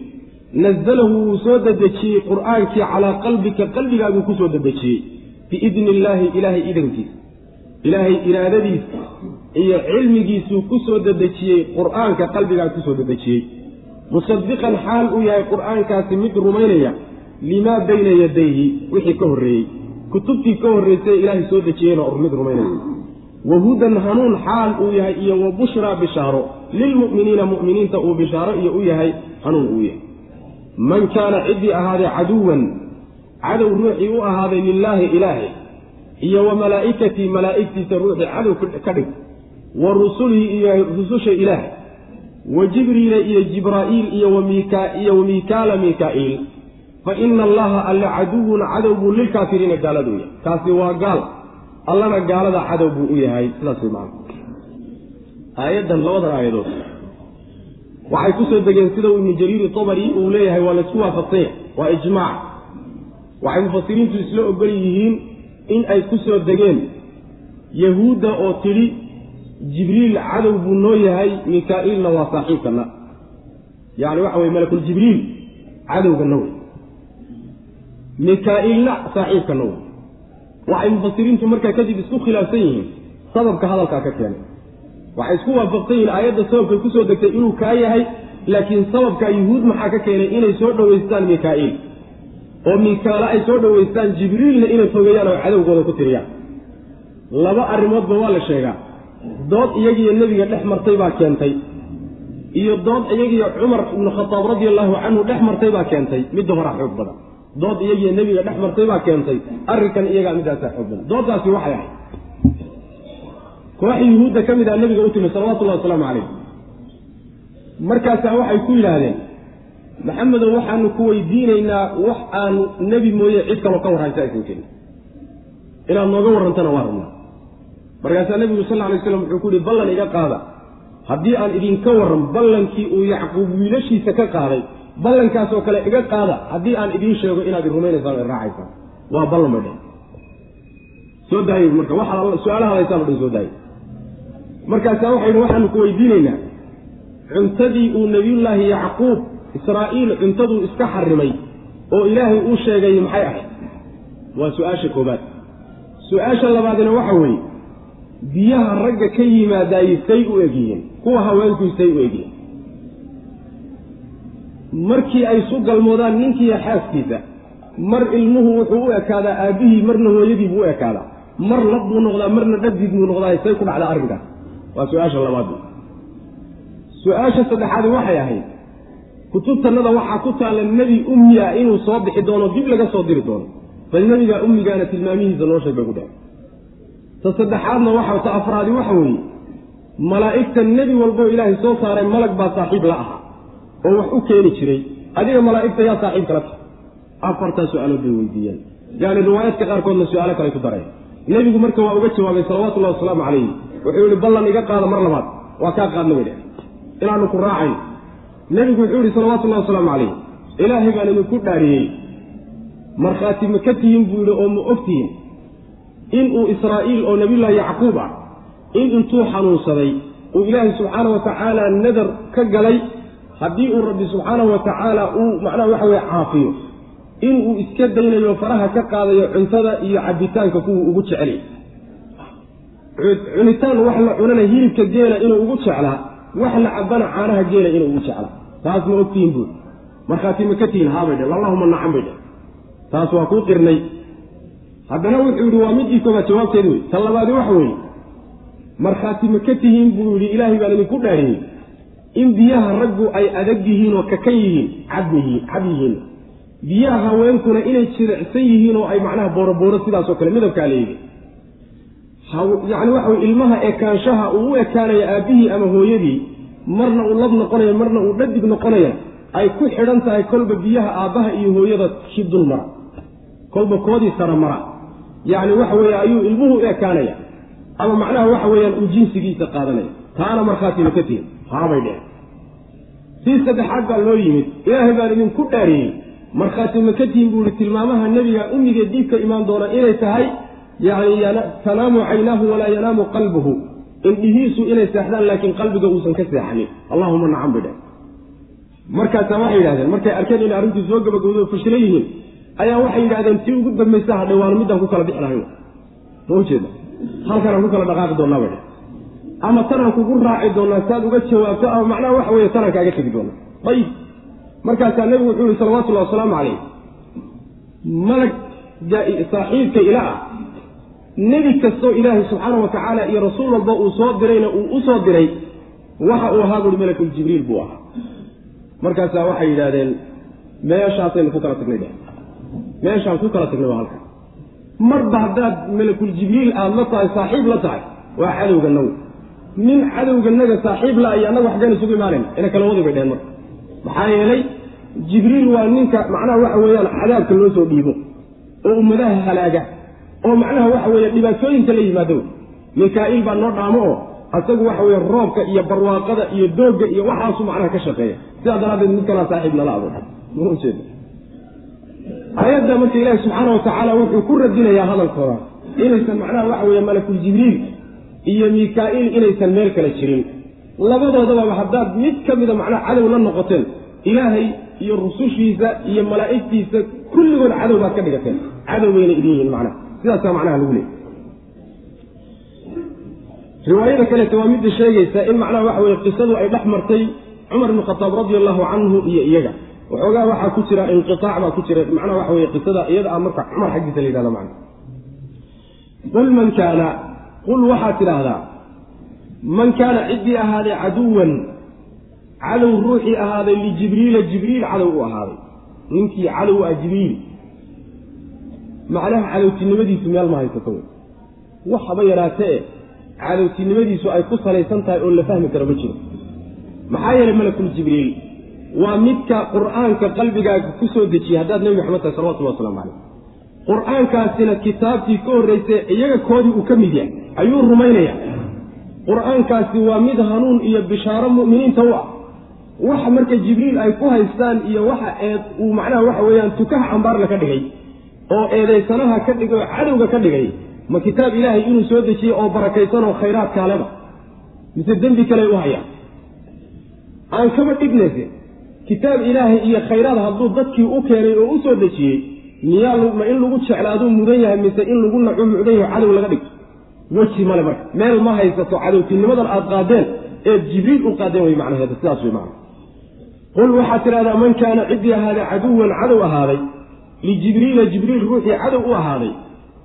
nazalahu wuu soo dedejiyey qur'aankii calaa qalbika qalbigaaguu ku soo dedejiyey. Biidni illaahi ilaahay idankiisa ilaahay iraadadiisa iyo cilmigiisuu ku soo dedejiyey qur'aanka qalbigaa ku soo dedejiyey musadiqan xaal uu yahay qur'aankaasi mid rumaynaya limaa bayna yadayhi wixii ka horreeyey. Kutubtii ka horraysay ilaahay soo dejiyeyna mid rumaynaya. Wa hudan hanuun xaal uu yahay iyo wa bushraa bishaaro. Lilmu'miniina mu'miniinta uu bishaaro iyo u yahay hanuun uu yahay. Man kaana ciddii ahaaday caduwan cadow ruuxii u ahaaday lilaahi ilaahay iyo wa malaa'ikatii malaa'igtiisa ruuxii cadow ka dhig wa rusulihi iyo rususha ilaahay wa jibriila iyo jibraa'iil iyo iyo wa miikaala miikaa'iil fa ina allaha alle caduwun cadow buu lilkaafiriina gaaladuu yahay. Kaasi waa gaal. Allana gaalada cadow buu u yahay. Sidaas way macana aayaddan labadan aayadood. Waxay ku soo degeen sida ibnu jariiri tabari uu leeyahay waa laysku waafaqsanya waa ijmaac waxay mufasiriintu isla ogol yihiin in ay ku soo degeen yahuudda oo tidhi jibriil cadow buu noo yahay mikaa'iilna waa saaxiibkana. Yacni waxa weye malakuljibriil cadowgana wey. Mikaa'iilna saaxiibkana wey. Waxay mufasiriintu markaa kadib isku khilaafsan yihiin sababka hadalkaa ka keenay. Waxay isku waafaqsan yihiin aayadda sababkay ku soo degtay inuu kaa yahay laakiin sababka yuhuud maxaa ka keenay inay soo dhowaystaan mikaa'iil oo mikaale ay soo dhowaystaan jibriilna inay fogeeyaan oo cadowgooda ku tiriyaan. Laba arrimoodba waa la sheegaa dood iyagiiyo nebiga dhex martay baa keentay. Iyo dood iyagiiyo cumar ibnu khataab radia allahu canhu dhex martay baa keentay. Midda horaa xoog badan. Dood iyagiiyo nebiga dhex martay baa keentay. Arrinkan iyagaa middaasaa xoog badan. Dooddaasi waxay ahayd. Koox yuhuudda ka mid ah nebiga u timi salawatullahi wasalaamu calayh markaasaa waxay ku yidhaahdeen maxamedow waxaanu ku weydiinaynaa wax aan nebi mooye cid kaloo ka warraysa aysan jirin inaad nooga warrantana waa rabnaa markaasaa nebigu sal alay slam wuxuu ku yihi ballan iga qaada. Haddii aan idinka warran ballankii uu yacquub wiilashiisa ka qaaday ballankaasoo kale iga qaada. Haddii aan idiin sheego inaad i rumaynaysaan o raacaysaan waa ballan bay dheh soo daayay marka waxaad su'aalaha hadaysaan o dhan soo daayay markaasaa waxay waxaanu ku weydiinaynaa. Cuntadii uu nebiyullaahi yacquub israa'iil cuntaduu iska xarimay oo ilaahay uu sheegay maxay ahayd? Waa su'aasha koobaad. Su'aasha labaadina waxa weeye biyaha ragga ka yimaadaayey say u egyihiin. Kuwa haweenkuy say u egyihiin. Markii ay su galmoodaan ninkiiyo xaaskiisa mar ilmuhu wuxuu u ekaadaa aabbihii marna hooyadii buu u ekaadaa. Mar lab buu noqdaa marna dhadiid buu noqdaa say ku dhacdaa arrinkaas waa su'aasha labaad. Su'aasha saddexaadi waxay ahayd kutubtannada waxaa ku taalla nebi ummiya inuu soo bixi doono dib laga soo diri doono. Bal nebigaa ummigaana tilmaamihiisa noo sheeg ku dheh ta saddexaadna waxa ta afraadi waxa weeye malaa'igta nebi walboo ilaahay soo saaray malag baa saaxiib la ahaa oo wax u keeni jiray. Adiga malaa'igta yaa saaxiib kala tahay. Afartaa su'aalood bay weydiiyeen. Yani riwaayaadka qaarkoodna su'aalo kale ku dareen. Nebigu marka waa uga jawaabay salawatullahi wasalaamu calayhi wuxuu yihi ballan iga qaada mar labaad waa kaa qaadna bay dheh inaanu ku raacayn nebigu wuxuu yihi salawatullahi wasalaamu calayh ilaahay baan idinku dhaariyey. Markhaati ma ka tihin? buu yidhi oo ma ogtihin inuu israa'iil oo nabiyullaahi yacquub ah in intuu xanuunsaday uu ilaahay subxaana wa tacaala nadar ka galay haddii uu rabbi subxaanahu wa tacaala uu macnaha waxa weye caafiyo inuu iska daynayo faraha ka qaadayo cuntada iyo cabbitaanka kuwuu ugu jecelay cunitaan wax la cunana hilibka geela inuu ugu jeclaa wax la cabbana caanaha geela inuu ugu jeclaa taas ma ogtihin buui markhaati ma ka tihin haabay dhe allahuma nacan bay dhe taas waa kuu qirnay haddana wuxuu yidhi waa midii koobaad jawaabteed wey ta labaadi waxa weeye markhaati ma ka tihiin buu yidhi ilaahay baan idinku dhaariyey. In biyaha raggu ay adag yihiin oo kakan yihiin cab yihiin cab yihiin. Biyaha haweenkuna inay jilicsan yihiin oo ay macnaha boorobooro sidaasoo kale midabkaa leeyihi yacni waxa weye ilmaha ekaanshaha uu u ekaanaya aabbihii ama hooyadii marna uu lab noqonaya marna uu dhadig noqonaya ay ku xidhan tahay kolba biyaha aabbaha iyo hooyada ki dul mara. Kolba koodii sara mara yacni waxa weeye ayuu ilmuhu ekaanaya ama macnaha waxa weeyaan uu jinsigiisa qaadanaya. Taana markhaati ma ka tihin. Haabay dheh sii saddexaad baa loo yimid. Ilaahay baan idinku dhaariyey. Markhaati ma ka tihin buu ihi tilmaamaha nebiga ummigee diibka imaan doona inay tahay? Yacni tanaamu caynaahu walaa yanaamu qalbuhu. Indhihiisu inay seexdaan laakiin qalbiga uusan ka seexanin. Allahuma nacam bay dheh markaasaa waxay yidhahdeen markay arkeen inay arrintii soo gabagowdo fashilo yihiin ayaa waxay yidhahdeen tii ugu dambaysa hadhay waanu middaan ku kala bixi lahayn ma ujeeda halkanaan ku kala dhaqaaqi doonaa bay ama tanaan kugu raaci doonaa saad uga jawaabto ama macnaha waxa weeye tanaan kaaga tegi doonaa. Ayib markaasaa nebigu wuxuu yihi salawatullahi wasalaamu calayh malag saaxiibka ila ah. Nebi kastoo ilaahay subxaana wa tacaala iyo rasuul walba uu soo dirayna uu u soo diray waxa uu ahaa buui malakul jibriil buu ahaa. Markaasaa waxay yidhahdeen meeshaasaynu ku kala tagnay meeshaan ku kala tagnay waa halka marba haddaad malakul jibriil aada la tahay saaxiib la tahay waa cadowga naw. Nin cadowganaga saaxiib la iyo annaga waxgaan isugu imaanayn ina kala wadi bay dheheen marka. Maxaa yeelay jibriil waa ninka macnaha waxa weeyaan cadaabka loo soo dhiibo oo ummadaha halaaga oo macnaha waxa weeye dhibaatooyinka la yimaado. Mikaa'iil baa noo dhaamo oo asagu waxa weye roobka iyo barwaaqada iyo doogga iyo waxaasu macnaha ka shaqeeya. Sidaa daraaddeed mid kalaa saaxiib abo maujeeda aayadda marka ilaahi subxaana watacaala wuxuu ku radinayaa hadalkooda. Inaysan macnaha waxa weeye malakul jibriil iyo mikaa'iil inaysan meel kale jirin. Labadoodaba haddaad mid ka mida macnaha cadow la noqoteen ilaahay iyo rusushiisa iyo malaa'igtiisa kulligood cadow baad ka dhigateen. Cadow bayna idin yihiin macnaha. Sidaasaa macnaha lagu leeyay riwaayada kaleete waa midda sheegaysa in macnaha waxa weye qisadu ay dhex martay cumar ibn khataab radi allahu canhu iyo iyaga waxoogaa waxaa ku jira inqiaac baa ku jira macnaha waxa weye qisada iyada a marka cumar xaggiisa la yidhahda macna. Qul man kaana qul waxaad tidhaahdaa man kaana ciddii ahaaday caduwan cadow ruuxii ahaaday lijibriila jibriil cadow u ahaaday. Ninkii cadow ah jibriil. Macnaha cadowtinimadiisu meel ma haysato waxaba yaraatee cadowtinimadiisu ay ku salaysan tahay oo la fahmi karo ma jiro. Maxaa yeelay malakul jibriil waa midka qur'aanka qalbigaaga ku soo dejiyey haddaad nebi maxamed tahay salawatullah waslamu caleyh qur'aankaasina kitaabtii ka horreysay iyaga koodii uu ka mid yahay ayuu rumaynaya. Qur'aankaasi waa mid hanuun iyo bishaaro mu'miniinta u ah. Waxa marka jibriil ay ku haystaan iyo waxa eed uu macnaha waxa weeyaan tukaha cambaarla ka dhigay oo eedaysanaha ka dhigay oo cadowga ka dhigay ma kitaab ilaahay inuu soo dejiyey oo barakaysan oo khayraadkaaleba mise dembi kale u hayaan aan kaba dhignayse kitaab ilaahay iyo khayraad hadduu dadkii u keenay oo u soo dejiyey miyaa ma in lagu jeclaaduu mudan yahay mise in lagu nacu mudan yahay cadow laga dhigto? Weji male marka. Meel ma haysato cadowtinimadan aad qaadeen eed jibriil u qaadeen way macnaheeda sidaas way macna qul waxaad tidhahdaa man kaana ciddii ahaaday caduwan cadow ahaaday lijibriila jibriil ruuxii cadow u ahaaday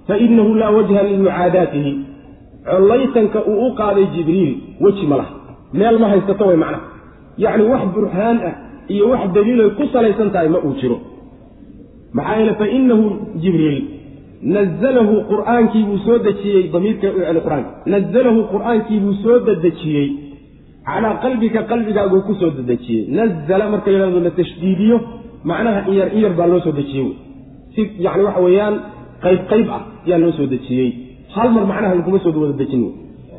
fa inahu laa wajha limucaadaatihi collaytanka uu u qaaday jibriil weji ma laha. Meel ma haysato way macnaha yacni wax burhaan ah iyo wax daliilay ku salaysan tahay ma uu jiro. Maxaa yeele fa inahu jibriil nazalahu qur'aankii buu soo dejiyey damiirka qur'aanka nazalahu qur'aankii buu soo dadejiyey calaa qalbika qalbigaaguu ku soo dadejiyey nazala marka yidhahdo la tashdiidiyo macnaha iyar iyar baa loo soo dejiyey si yani waxa weeyaan qayb qayb ah ayaa loo soo dejiyey. Hal mar macnaha laguma soo wada dejin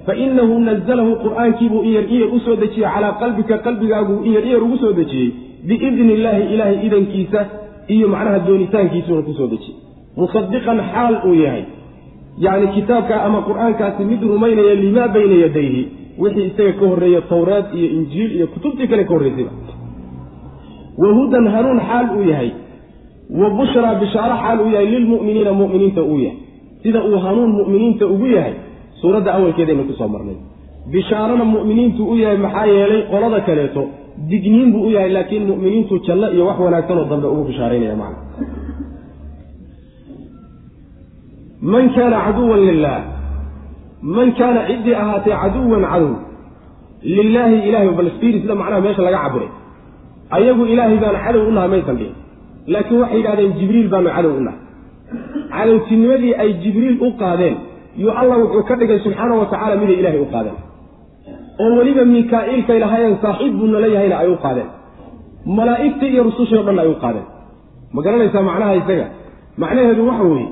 fa inahu nazalahu qur'aankiibuu iyar iyar u soo dejiyey calaa qalbika qalbigaaguu iyar iyar ugu soo dejiyey biidni illaahi ilaahay idankiisa iyo macnaha doonitaankiisuuna ku soo dejiyey musadiqan xaal uu yahay yacni kitaabka ama qur'aankaasi mid rumaynaya limaa bayna yadayhi wixii isaga ka horreeya towraad iyo injiil iyo kutubtii kale ka horreysayba wa hudan hanuun xaal uu yahay wa bushraa bishaaro xaal uu yahay lilmu'miniina mu'miniinta uu yahay sida uu hanuun mu'miniinta ugu yahay suuradda awalkeedaynu ku soo marnay. Bishaarana mu'miniintu u yahay maxaa yeelay qolada kaleeto digniin buu u yahay laakiin mu'miniintu janno iyo wax wanaagsanoo dambe ugu bishaaraynaya macna. Man kaana caduwan lilaah man kaana ciddii ahaatay caduwan cadow lilaahi ilahay balsfiiri sida macnaha meesha laga cabiray ayagu ilaahay baana cadow u nahay maysan dhihin laakiin waxay yidhahdeen jibriil baanu cadow u nahay. Cadowtinimadii ay jibriil u qaadeen yuu allah wuxuu ka dhigay subxaana wa tacaala miday ilaahay u qaadeen. Oo weliba mikaa'iilkay lahaayeen saaxiib buu nala yahayna ay u qaadeen. Malaa'igtii iyo rusushii o dhan ay u qaadeen. Ma garanaysaa macnaha isaga? Macnaheedu waxa weeye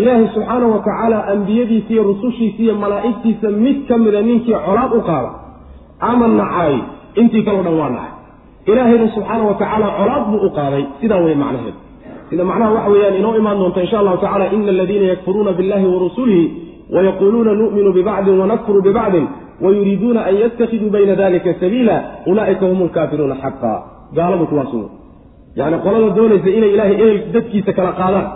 ilaahay subxaana wa tacaala ambiyadiisa iyo rusushiisa iyo malaa'igtiisa mid ka mida ninkii colaad u qaada. Ama nacaay intii kaleo dhan waa nacay. Ilaahayna subxaana wa tacaala colaad buu u qaaday. Sidaa wey macnaheedu. Sida macnaha waxa weeyaan inoo imaan doonta insha allahu tacala ina aladiina yakfuruuna billahi wa rusulihi wayaquuluuna nu'minu bibacdin wanakfuru bibacdin wayuriiduuna an yatakiduu bayna dalika sabiila ulaa'ika hum lkaafiruuna xaqa gaaladu kuwaas wey yacni qolada doonaysa inay ilaahay ehel dadkiisa kala qaadaan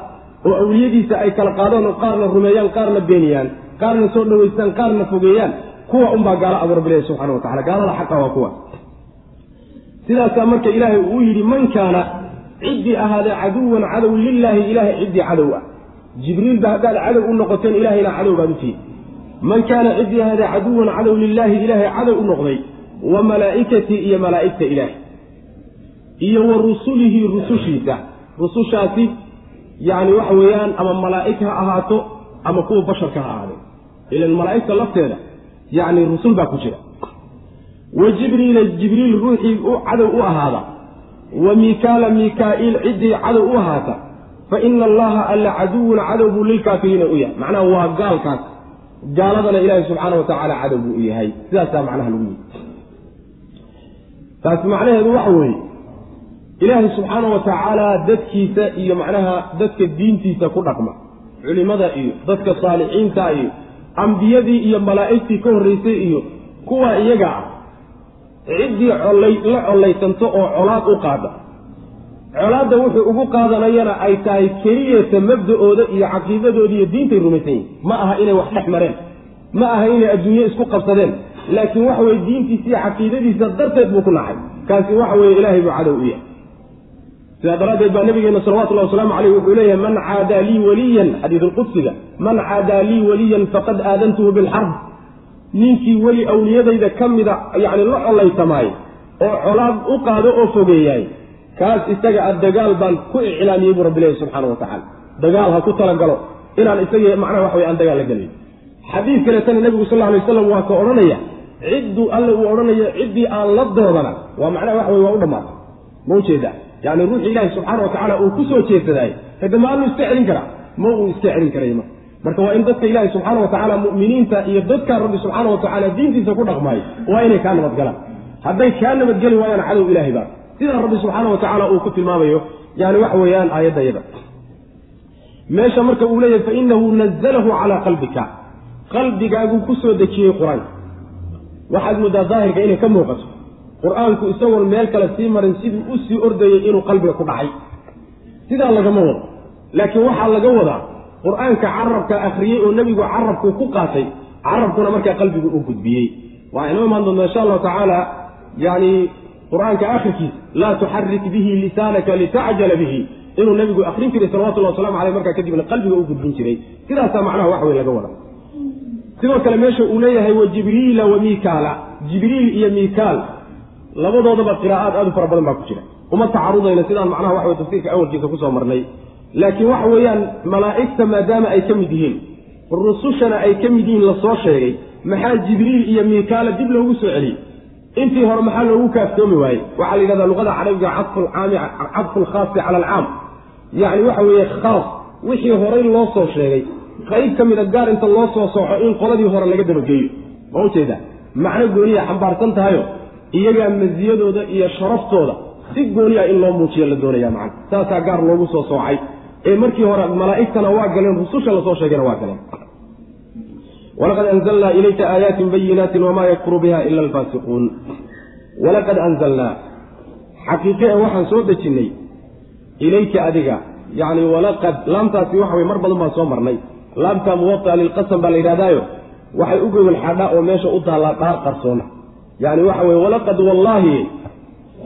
oo awliyadiisa ay kala qaadaan oo qaarna rumeeyaan qaarna beeniyaan qaarna soo dhowaystaan qaarna fogeeyaan kuwa unbaa gaalo abu rabbi ilahi subxana wa tacala gaalada xaqa waa kuwa sidaasaa marka ilaahay uu yidhi man kaana ciddii ahaadee caduwan cadow lilaahi ilaahay ciddii cadow ah jibriilba haddaad cadow u noqoteen ilahayna cadow baad u tihin man kaana ciddii hada caduwan cadow lilaahi ilaahay cadow u noqday wa malaa'ikatii iyo malaa'igta ilaahay. Iyo wa rusulihi rusushiisa. Rusushaasi yacni waxa weeyaan ama malaa'ig ha ahaato ama kuwa basharka ha ahaadeen ilan malaa'igta lafteeda yacni rusul baa ku jira. Wa jibriila jibriil ruuxii cadow u ahaada. Wa miikaala miikaa'iil ciddii cadow u ahaata fa ina allaha alla caduwun cadow buu lilkaafiriina u yahay. Macnaha waa gaalkaas. Gaaladana ilaahi subxaana wa tacaala cadow buu u yahay. Sidaasaa macnaha lagu yihi taasi macnaheedu waxa weeye ilaahay subxaana wa tacaala dadkiisa iyo macnaha dadka diintiisa ku dhaqma. Culimada iyo dadka saalixiinta iyo ambiyadii iyo malaa'igtii ka horraysay iyo kuwa iyaga ah. Ciddii colay la collaysanto oo colaad u qaada colaadda wuxuu ugu qaadanayana ay tahay keliyata mabda-ooda iyo caqiidadooda iyo diintay rumaysan yihiin ma aha inay wax dhex mareen. Ma aha inay adduunye isku qabsadeen. Laakiin waxa weye diintiisa iyo caqiidadiisa darteed buu ku nacay. Kaasi waxa weeye ilaahay buu cadow u yahay. Sidaa daraaddeed baa nabigeena salawatullahi wasalaamu caleyh wuxuu leeyahay man caadaa lii waliyan xadiisulqudsiga man caadaa lii waliyan faqad aadantuhu bilxarb. Ninkii weli awliyadayda ka mida yacni la collaytamaay oo colaad u qaado oo fogeeyaay kaas isaga a dagaal baan ku iclaamiyey buu rabbi leeyahy subxaana wa tacala dagaal ha ku talagalo inaan isaga macnaha waxa wey aan dagaal la gelayn xadiid kaleetana nebigu sal lla alay waslam waa ka odhanaya cidduu alle uu odhanayo ciddii aan la doodana waa macnaha waxa wey waa u dhammaatay. Ma u jeedaa yani ruuxii ilaahi subxaana wa tacaala uu ku soo jeedsadaay hade ma iska celin karaa? Ma uu iska celin karay ma. Marka waa in dadka ilaahi subxaana wa tacaala mu'miniinta iyo dadkaa rabbi subxaana wa tacaala diintiisa ku dhaqmaayo waa inay kaa nabadgalaan. Hadday kaa nabadgeli waayaan cadow ilaahay baa sidaa rabbi subxaana wa tacaala uu ku tilmaamayo yani waxa weeyaan aayadda yada meesha marka uu leeyahay fainahu nazalahu calaa qalbika. Qalbigaaguu ku soo dejiyey qur'aanka waxaad muddaa daahirka inay ka muuqato. Qur'aanku isagoon meel kale sii marin siduu u sii ordayey inuu qalbiga ku dhacay. Sidaa lagama wado. Laakiin waxaa laga wadaa qur'aanka carabka akhriyey oo nebigu carabku ku qaatay carabkuna markaa qalbigu u gudbiyey. Waxaa inoo imaan doontaa insha allahu tacaala yani qur'aanka akhirkiisa laa tuxarik bihi lisaanaka litacjala bihi. Inuu nebigu akrin jiray salawatullahi waslamu aleyh markaa kadibna qalbiga u gudbin jiray. Sidaasaa macnaha wax wey laga wada sidoo kale meesha uu leeyahay wa jibriila wa miikaala. Jibriil iyo miikaal labadoodaba qiraa'aad aad u fara badan baa ku jira. Uma tacarudayna sidaan macnaha waxa wey tafsiirka awalkiisa ku soo marnay. Laakiin waxa weeyaan malaa'igta maadaama ay ka mid yihiin rusushana ay ka mid yihiin la soo sheegay maxaa jibriil iyo miikaala dib loogu soo celiyey intii hore maxaa loogu kaaftoomi waayey? Waxaa la yidhahdaa luqada carabiga cadfu lkhaasi cala alcaam yacni waxa weeye khaas wixii horay loo soo sheegay qayb ka mida gaar inta loo soo sooxo in qoladii hore laga dabageeyo ma u jeedaa macno gooniya xambaarsan tahayo iyagaa masiyadooda iyo sharaftooda si gooni ah in loo muujiyo la doonaya macna saasaa gaar loogu soo soocay. Ee markii hore malaa'igtana waa galeen rususha la soo sheegayna waa galeen walaqad anzalnaa ilayka aayaatin bayinaatin wamaa yakfuru biha ila alfaasiquun walaqad anzalnaa xaqiiqe e waxaan soo dejinnay ilayka adiga yacni walaqad laamtaasi waxa weye mar badan baan soo marnay laamta muwataa lilqasam baa la yidhahdaayo waxay u gogol xadhaa oo meesha u taallaa dhaar qarsoona yacni waxa weye walaqad wallaahi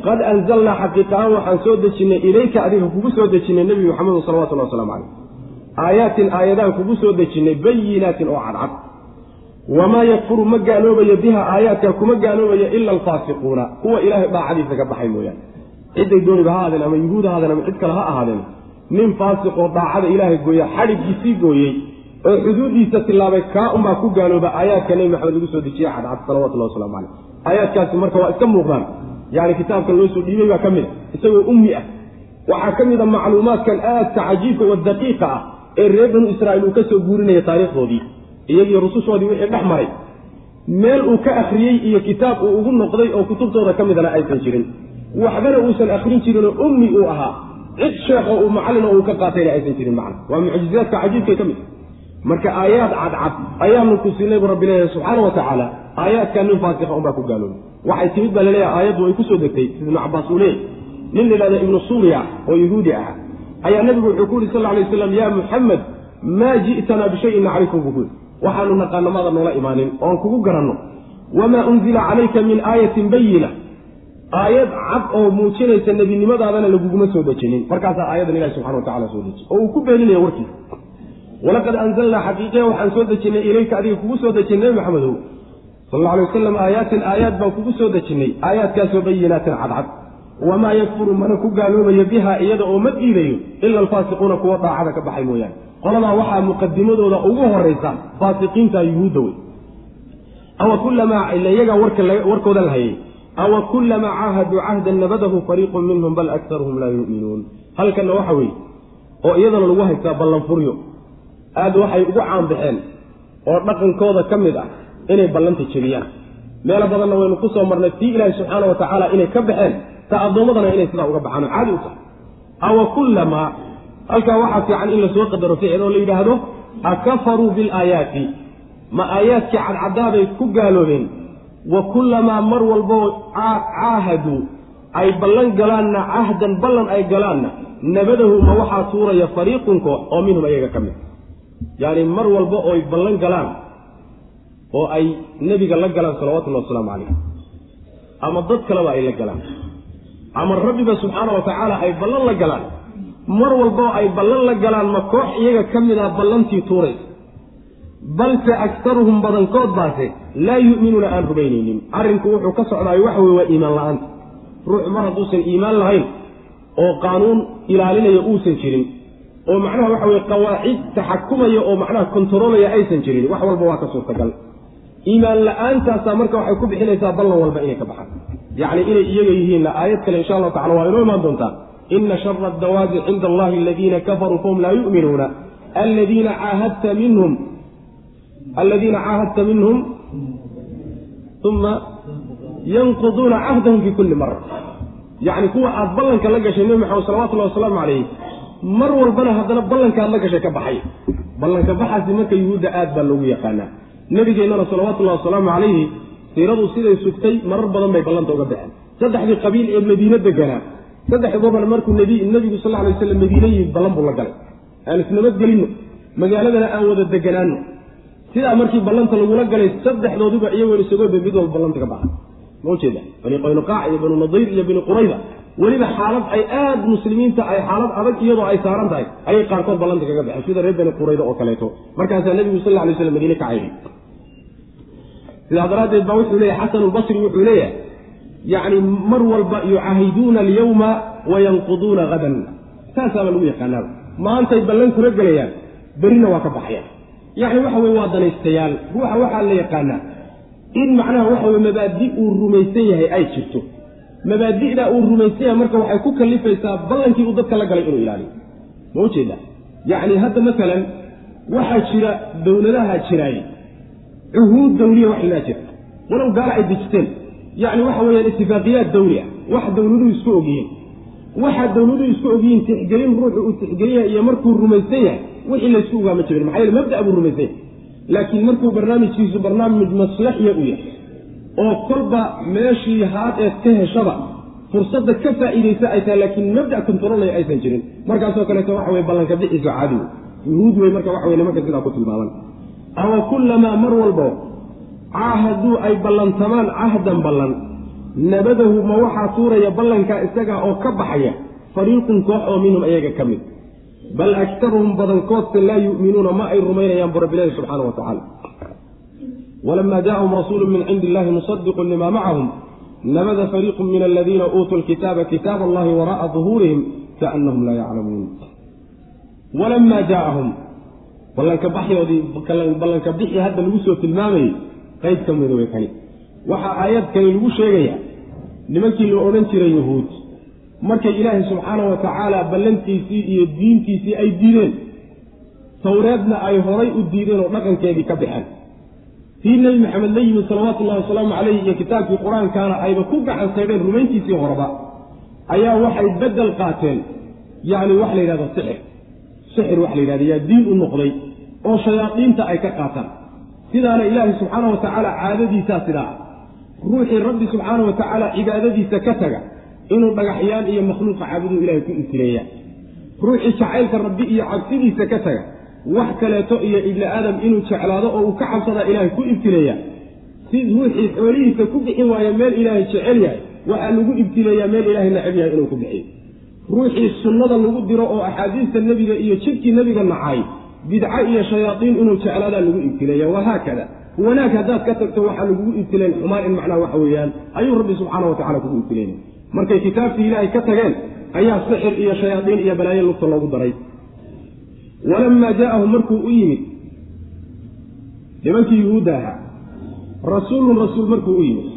qad anzalnaa xaqiiqahaan waxaan soo dejinnay ilayka adiga kugu soo dejinnay nebi maxamedun salawatullahi waslamu caleyh aayaatin aayadaan kugu soo dejinnay bayinaatin oo cadcad wamaa yakfuru ma gaaloobayo biha aayaadka kuma gaaloobayo ila alfaasiquuna kuwa ilaahay daacadiisa ka baxay mooyaane cidday dooniba ha ahaadeen ama yuhuud ha ahaadeen ama cid kale ha ahaadeen nin faasiqoo daacada ilaahay gooya xadhiggiisii gooyey oo xuduuddiisa tilaabay kaa unbaa ku gaalooba aayaadka nebi maxamed lagu soo dejiye cadcad salawatullahi waslamu caleyh aayaadkaasi marka waa iska muuqdaan yani kitaabkan loo soo dhiibay baa ka mid a isagoo ummi ah waxaa ka mid a macluumaadkan aadka cajiibka oo daqiiqa ah ee reer banu israa'iil uu ka soo guurinaya taariikhdoodii iyagiyo rusushoodii wixii dhex maray meel uu ka akhriyey iyo kitaab uu ugu noqday oo kutubtooda ka midana aysan jirin. Waxbana uusan akhrin jirinoo ummi uu ahaa. Cid sheekho uu macallin oo uu ka qaatayna aysan jirin macna. Waa mucjizaadka cajiibkay ka mid marka aayaad cadcad ayaanu ku siinay buu rabbi leeyahay subxaana wa tacaala aayaadkaa nin faasiqa unbaa ku gaaloobay. Waxay timid baa la leeyahay aayaddu ay ku soo degtay. Ibnu cabaas uu leeyay nin la yidhahda ibnu suuriya oo yahuudi ah ayaa nabigu wuxuu ku yidhi sal lla alay waslam yaa muxamed maa ji'tanaa bishayin nacrifu buu ku yidhi waxaanu naqaano maada noola imaanin oon kugu garanno wamaa unzila calayka min aayatin bayina aayad cad oo muujinaysa nebinimadaadana laguguma soo dejinin. Markaasaa aayadan ilahi subxana wa tacala soo dejiy oo uu ku beeninaya warkiisa walaqad anzalnaa xaqiiqiya waxaan soo dejinnay ilayka adiga kugu soo dejinay nebi maxamedow. Sal alla alay wasalam aayaatin aayaad baan kugu soo dejinnay aayaadkaasoo bayinaatin cadcad wamaa yakfuru mana ku gaaloobayo biha iyada oo ma diidayo ila alfaasiquuna kuwa daacada ka baxay mooyaane qoladaa waxaa muqadimadooda ugu horaysa faasiqiinta yuhuudda wey awa kulamaa ila iyagaa warkooda la hayay awa kulamaa caahaduu cahdan nabadahu fariiqun minhum bal aktaruhum laa yu'minuun halkanna waxa weeye oo iyadana lagu haystaa ballanfuryo aad waxay ugu caanbaxeen oo dhaqankooda ka mid ah inay ballanta jebiyaan meelo badanna waynu ku soo marnay tii ilaahi subxaana wa tacaala inay ka baxeen ta addoommadana inay sidaa uga baxaan oo caadi u tahay. Awa kullamaa halkaa waxaa fiican in la soo qadaro ficil oo la yidhaahdo akafaruu bilaayaati. Ma aayaadkii cadcadaabay ku gaaloobeen wa kullamaa mar walboo caahaduu ay ballan galaanna cahdan ballan ay galaanna nabadahu ma waxaa tuuraya fariiqun koox oo minhum ayaga ka mid. Yacni mar walba ooy ballan galaan oo ay nebiga la galaan salawatullahi wasalaamu calayh ama dad kaleba ay la galaan ama rabbiba subxaana wa tacaala ay ballan la galaan. Mar walboo ay ballan la galaan ma koox iyaga ka mid ah ballantii tuuraysa balse aktaruhum badankood baase laa yu'minuuna aan rumaynaynin. Arrinku wuxuu ka socdaayo waxa weye waa iimaan la'aanta. Ruux mar hadduusan iimaan lahayn oo qaanuun ilaalinaya uusan jirin oo macnaha waxa weye qawaacid taxakumaya oo macnaha kontaroolaya aysan jirin wax walba waa ka suurtagal. Iimaan la'aantaasa marka waxay ku bixinaysaa ballan walba inay ka baxaan yacni inay iyaga yihiinna aayad kale insha allahu tacala waa inoo imaan doontaa. Ina shara adawaabi cinda allahi aladiina kafaruu fahum laa yu'minuuna. Aladiina caahadta minhum aladiina caahadta minhum uma yanquduuna cahdahum fi kulli mara yacni kuwa aada ballanka la gashay nebi maxamed salawatullahi wasalaamu calayh mar walbana haddana ballankaad la gashay ka baxay. Ballanka baxaasi marka yuhuudda aad baa loogu yaqaanaa. Nabigeennana salawatullahi wasalaamu calayhi siiradu siday sugtay marar badan bay ballanta uga baxeen. Saddexdii qabiil ee madiine deganaa saddexdoodana markuu nebigu sal lla lay waslam madiine yimid ballan buu la galay. Aan isnabadgelinno magaaladana aan wada deganaano sidaa markii ballanta lagula galay saddexdoodiba iyagoon isagoobe mid walba ballanta ka baxa ma ujeeda bani qaynuqaac iyo banu nadiir iyo bani qurayda weliba xaalad ay aada muslimiinta ay xaalad adag iyadoo ay saaran tahay ayay qaarkood ballanta kaga baxeen sida reer bani qurayda oo kaleeto. Markaasaa nebigu sal alay slam madiine ka cayday sidaa daraaddeed baa wuxuu leeyahy xasanulbasri wuxuu leeyahay yacni mar walba yucaahiduuna alyawma wayanquduuna hadan saasaaba lagu yaqaanaaba maantay ballan kula gelayaan berrina waa ka baxayaan. Yacni waxa weye waa danaystayaal. Ruuxa waxaa la yaqaanaa in macnaha waxa weye mabaadi uu rumaysan yahay ay jirto. Mabaadi'daa uu rumaysan yahay marka waxay ku kallifaysaa ballankii uu dadka la galay inuu ilaaliyo. Ma ujeeda yacni hadda masalan waxaa jira dowladaha jiraaye cuhuud dawliya wax ilaa jira. Walow gaala ay dejiteen yacni waxa weeyaan itifaaqiyaad dawli ah wax dawladuhu isku ogyihiin. Waxaa dawladuhu isku ogyihiin tixgelin ruuxu uu tixgelin iyo markuu rumaysan yahay wixii laysku ogaama jirin. Maxaa yeele mabda buu rumaysan yahay laakiin markuu barnaamijkiisu barnaamij maslaxiya u yahay oo kolba meeshii haad eed ka heshaba fursadda ka faa'iidaysa ay tahay laakiin mabda kontarolaya aysan jirin. Markaasoo kaleeto waxa weye ballanka bixiisu caadi wey yuhuud wey marka waxa weye nimanka sidaa ku tilmaaman awa kullamaa mar walbo caahaduu ay ballantamaan cahdan ballan. Nabadahu ma waxaa tuuraya ballankaa isagaa oo ka baxaya fariiqun koox oo minhum ayaga ka mid. Bal aktaruhum badankoodse laa yu'minuuna ma ay rumaynayaan bu subxaana wa tacaala walama jaءahum rasuulu min cindi illahi musadiqun lima macahum nabada fariiqu min aladiina uutuu lkitaaba kitaab allahi wara'a duhuurihim kaanahum laa yaclamuun ballanka baxyoodii ballanka bixi hadda lagu soo tilmaamayey qayb ka mida way kani. Waxaa aayadkani lagu sheegayaa nimankii la odhan jiray yuhuud markay ilaahay subxaana wa tacaala ballantiisii iyo diintiisii ay diideen towreedna ay horay u diideen oo dhaqankeedii ka baxeen tii nebi maxamed la yimid salawaatullahi wasalaamu calayhi iyo kitaabkii qur'aankaana ayba ku gacan saydheen rumayntiisii horeba ayaa waxay beddel qaateen. Yacni wax la yidhahdo sixir sixir wax la yidhahda yaa diin u noqday oo shayaadiinta ay ka qaataan sidaana ilaahay subxaana wa tacaala caadadiisaa sidaa. Ruuxii rabbi subxaana wa tacaala cibaadadiisa ka taga inuu dhagaxyaan iyo makhluuqa caabuduu ilahay ku ibtileeyaa ruuxii jacaylka rabbi iyo cabsidiisa ka taga wax kaleeto iyo ibni aadam inuu jeclaado oo uu ka cabsadaa ilaahay ku ibtileeyaa si ruuxii xoolihiisa ku bixin waayo meel ilaahay jecel yahay waxaa lagu ibtileeyaa meel ilaahay neceb yahay inuu ku bixiyo ruuxii sunnada lagu diro oo axaadiista nebiga iyo jidkii nebiga nacay bidco iyo shayaaiin inuu jeclaadaa lagu ibtileeya wahaakada wanaag haddaad ka tagto waxaa lagugu ibtilayn xumaan in macnaha waxa weeyaan ayuu rabbi subxaana wa tacala kugu ibtilaynay markay kitaabtii ilaahay ka tageen ayaa sixir iyo shayaaiin iyo balaayo lugta loogu daray. Walamaa jaa'ahum markuu u yimid nimankii yuhuudda ahaa rasuulun rasuul markuu u yimid.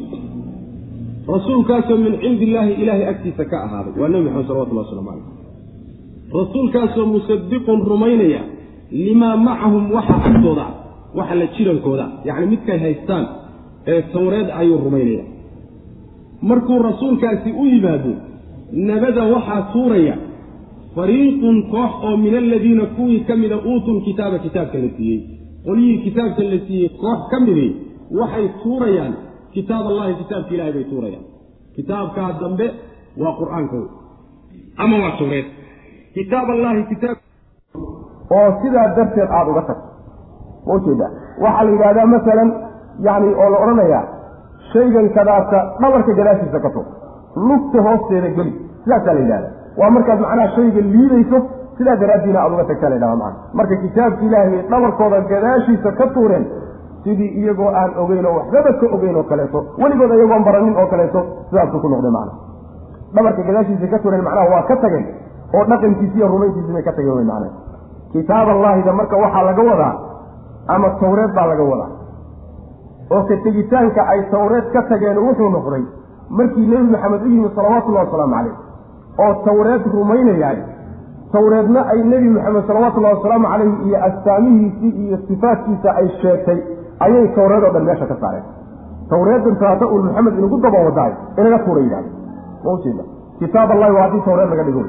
Rasuulkaasoo min cindi illaahi ilaahay agtiisa ka ahaaday waa nebi maxamed salawatullah waslamu caleyh rasuulkaasoo musadiqun rumaynaya limaa macahum waxa agtooda waxa la jirankooda yacni midkay haystaan ee tawreed ayuu rumaynaya markuu rasuulkaasi u yimaado nabada waxaa tuuraya fariiqun koox oo min aladiina kuwii ka mida uutul kitaaba kitaabka la siiyey. Qolyihii kitaabka la siiyey koox ka midii waxay tuurayaan kitaab allahi kitaabka ilahay bay tuurayaan. Kitaabkaa dambe waa qur'aanka ama waa tawreed. Kitaab allahi kitaab oo sidaa darteed aada uga tagto. Ma ujeeda waxaa la yidhahdaa masalan yani oo la odhanayaa shaygan kadaasa dhabarka gadaashiisa ka tog lugta hoosteeda geli. Sidaasaa la yidhahda waa markaad macnaha shayga liidayso sidaa daraaddiina aada uga tagtaa la ydhahda maana marka kitaabka ilaahay bay dhabarkooda gadaashiisa ka tuureen sidii iyagoo aan ogeyn oo waxbaba ka ogeyn oo kaleeto weligood iyagoon baranin oo kaleeto sidaasuu ku noqday macna dhabarka gadaashiisa ka tuureen macnaha waa ka tageen oo dhaqankiisi iyo rumayntiisii bay ka tageen wey macnaha kitaab allaahida marka waxaa laga wadaa ama tawreed baa laga wadaa. Oo ka tegitaanka ay tawreed ka tageen wuxuu noqday markii nebi maxamed u yimid salawaatullahi wasalaamu calayh. Oo tawreed rumaynayaay. Tawreedna ay nebi maxamed salawatullahi wasalaamu calayhi iyo astaamihiisii iyo sifaadkiisa ay sheegtay ayay tawreed oo dhan meesha ka saareen. Tawreeddan taata ul maxamed inagu daba wadaay inaga tuura yidhahda ma kitaab allahi waa haddii tawreed laga dhigo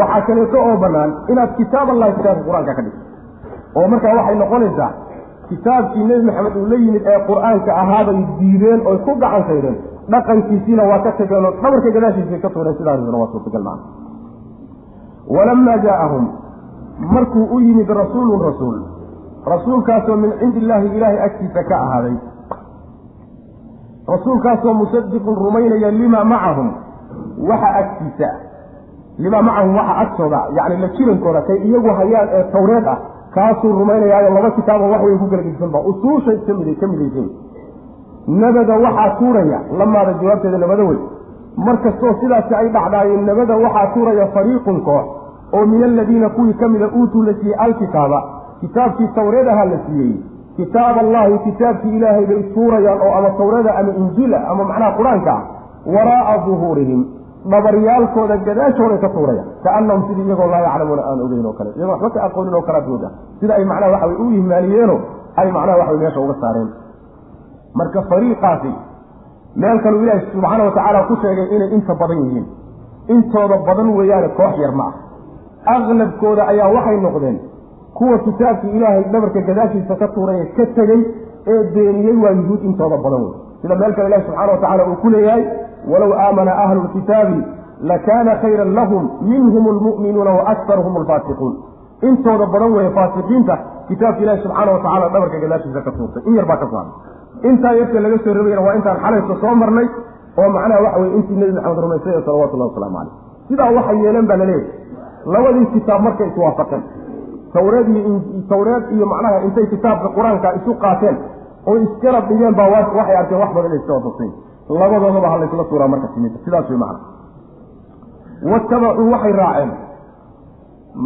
waxaa kaleeto oo bannaan inaad kitaab allahi kitaabka qur'aanka ka dhigto. Oo markaa waxay noqonaysaa kitaabkii nebi maxamed uu la yimid ee qur'aanka ahaabay diideen oy ku gacan saydeen dhaqankiisiina waa ka tageen oo dhabarka gadaashiisay ka tuureen sidaasna waa suurtagal maa walamaa jaa'ahum markuu u yimid rasuulun rasuul rasuulkaasoo min cindi illaahi ilaahay agtiisa ka ahaaday. Rasuulkaasoo musadiqun rumaynaya limaa macahum waxa agtiisa limaa macahum waxa agtooda yacni la jirankooda kay iyagu hayaan ee tawreed ah kaasuu rumaynayaayo laba kitaabo wax weyn ku kala gedsanba usuushay ka mid ka midaysan nabada waxaa tuuraya lamaada jawaabteeda nabada wey mar kastoo sidaasi ay dhacdaayeen nabada waxaa tuuraya fariiqun koox oo min aladiina kuwii ka mida uutuu la siiyey alkitaaba kitaabkii tawreed ahaa la siiyey. Kitaab allahi kitaabkii ilaahay bay tuurayaan oo ama tawreeda ama injiila ama macnaha qur'aanka ah waraa'a duhuurihim dhabaryaalkooda gadaashooday ka tuuraya kaanahum sidii iyagoo laa yaclamuuna aan ogeyn oo kale. Iyagoo waxba ka aqoonin oo kalaad mooda sida ay macnaha waxa way u ihmaaliyeeno ay macnaha waxa way meesha uga saareen. Marka fariiqaasi meel kaluu ilaahi subxaana wa tacaala ku sheegay inay inta badan yihiin. Intooda badan weeyaane koox yar ma ah. Aqlabkooda ayaa waxay noqdeen. Kuwa kitaabkii ilaahay dhabarka gadaashiisa ka tuuray ka tegey ee beeniyey waa yuhuud intooda badan wey sida meel kale ilahi subxana wa tacala uu ku leeyahay walow aamana ahlu lkitaabi lakaana khayran lahum minhum lmu'minuuna wa aktaruhum alfaasiquun. Intooda badan weeye faasiqiinta kitaabka ilaahi subxaana wa tacala dhabarka gadaashiisa ka tuurtay. In yar baa ka saaray intaa yarta laga soo rabayana waa intaan xalaysa soo marnay oo macnaha waxa weye intii nebi maxamed rumaysay ee salawatullahi wasalaamu caleyh sidaa waxay yeeleen baa la leeyahay labadii kitaab markay iswaafaqeen tawreed iyo tawreed iyo macnaha intay kitaabka qur'aanka isu qaateen oo iskarab dhigeen baa waxay arkeen wax badan inay iska waafaqsayn labadoodaba ha laysla tuuraa marka timid. Sidaas wey macna. Watabacuu waxay raaceen.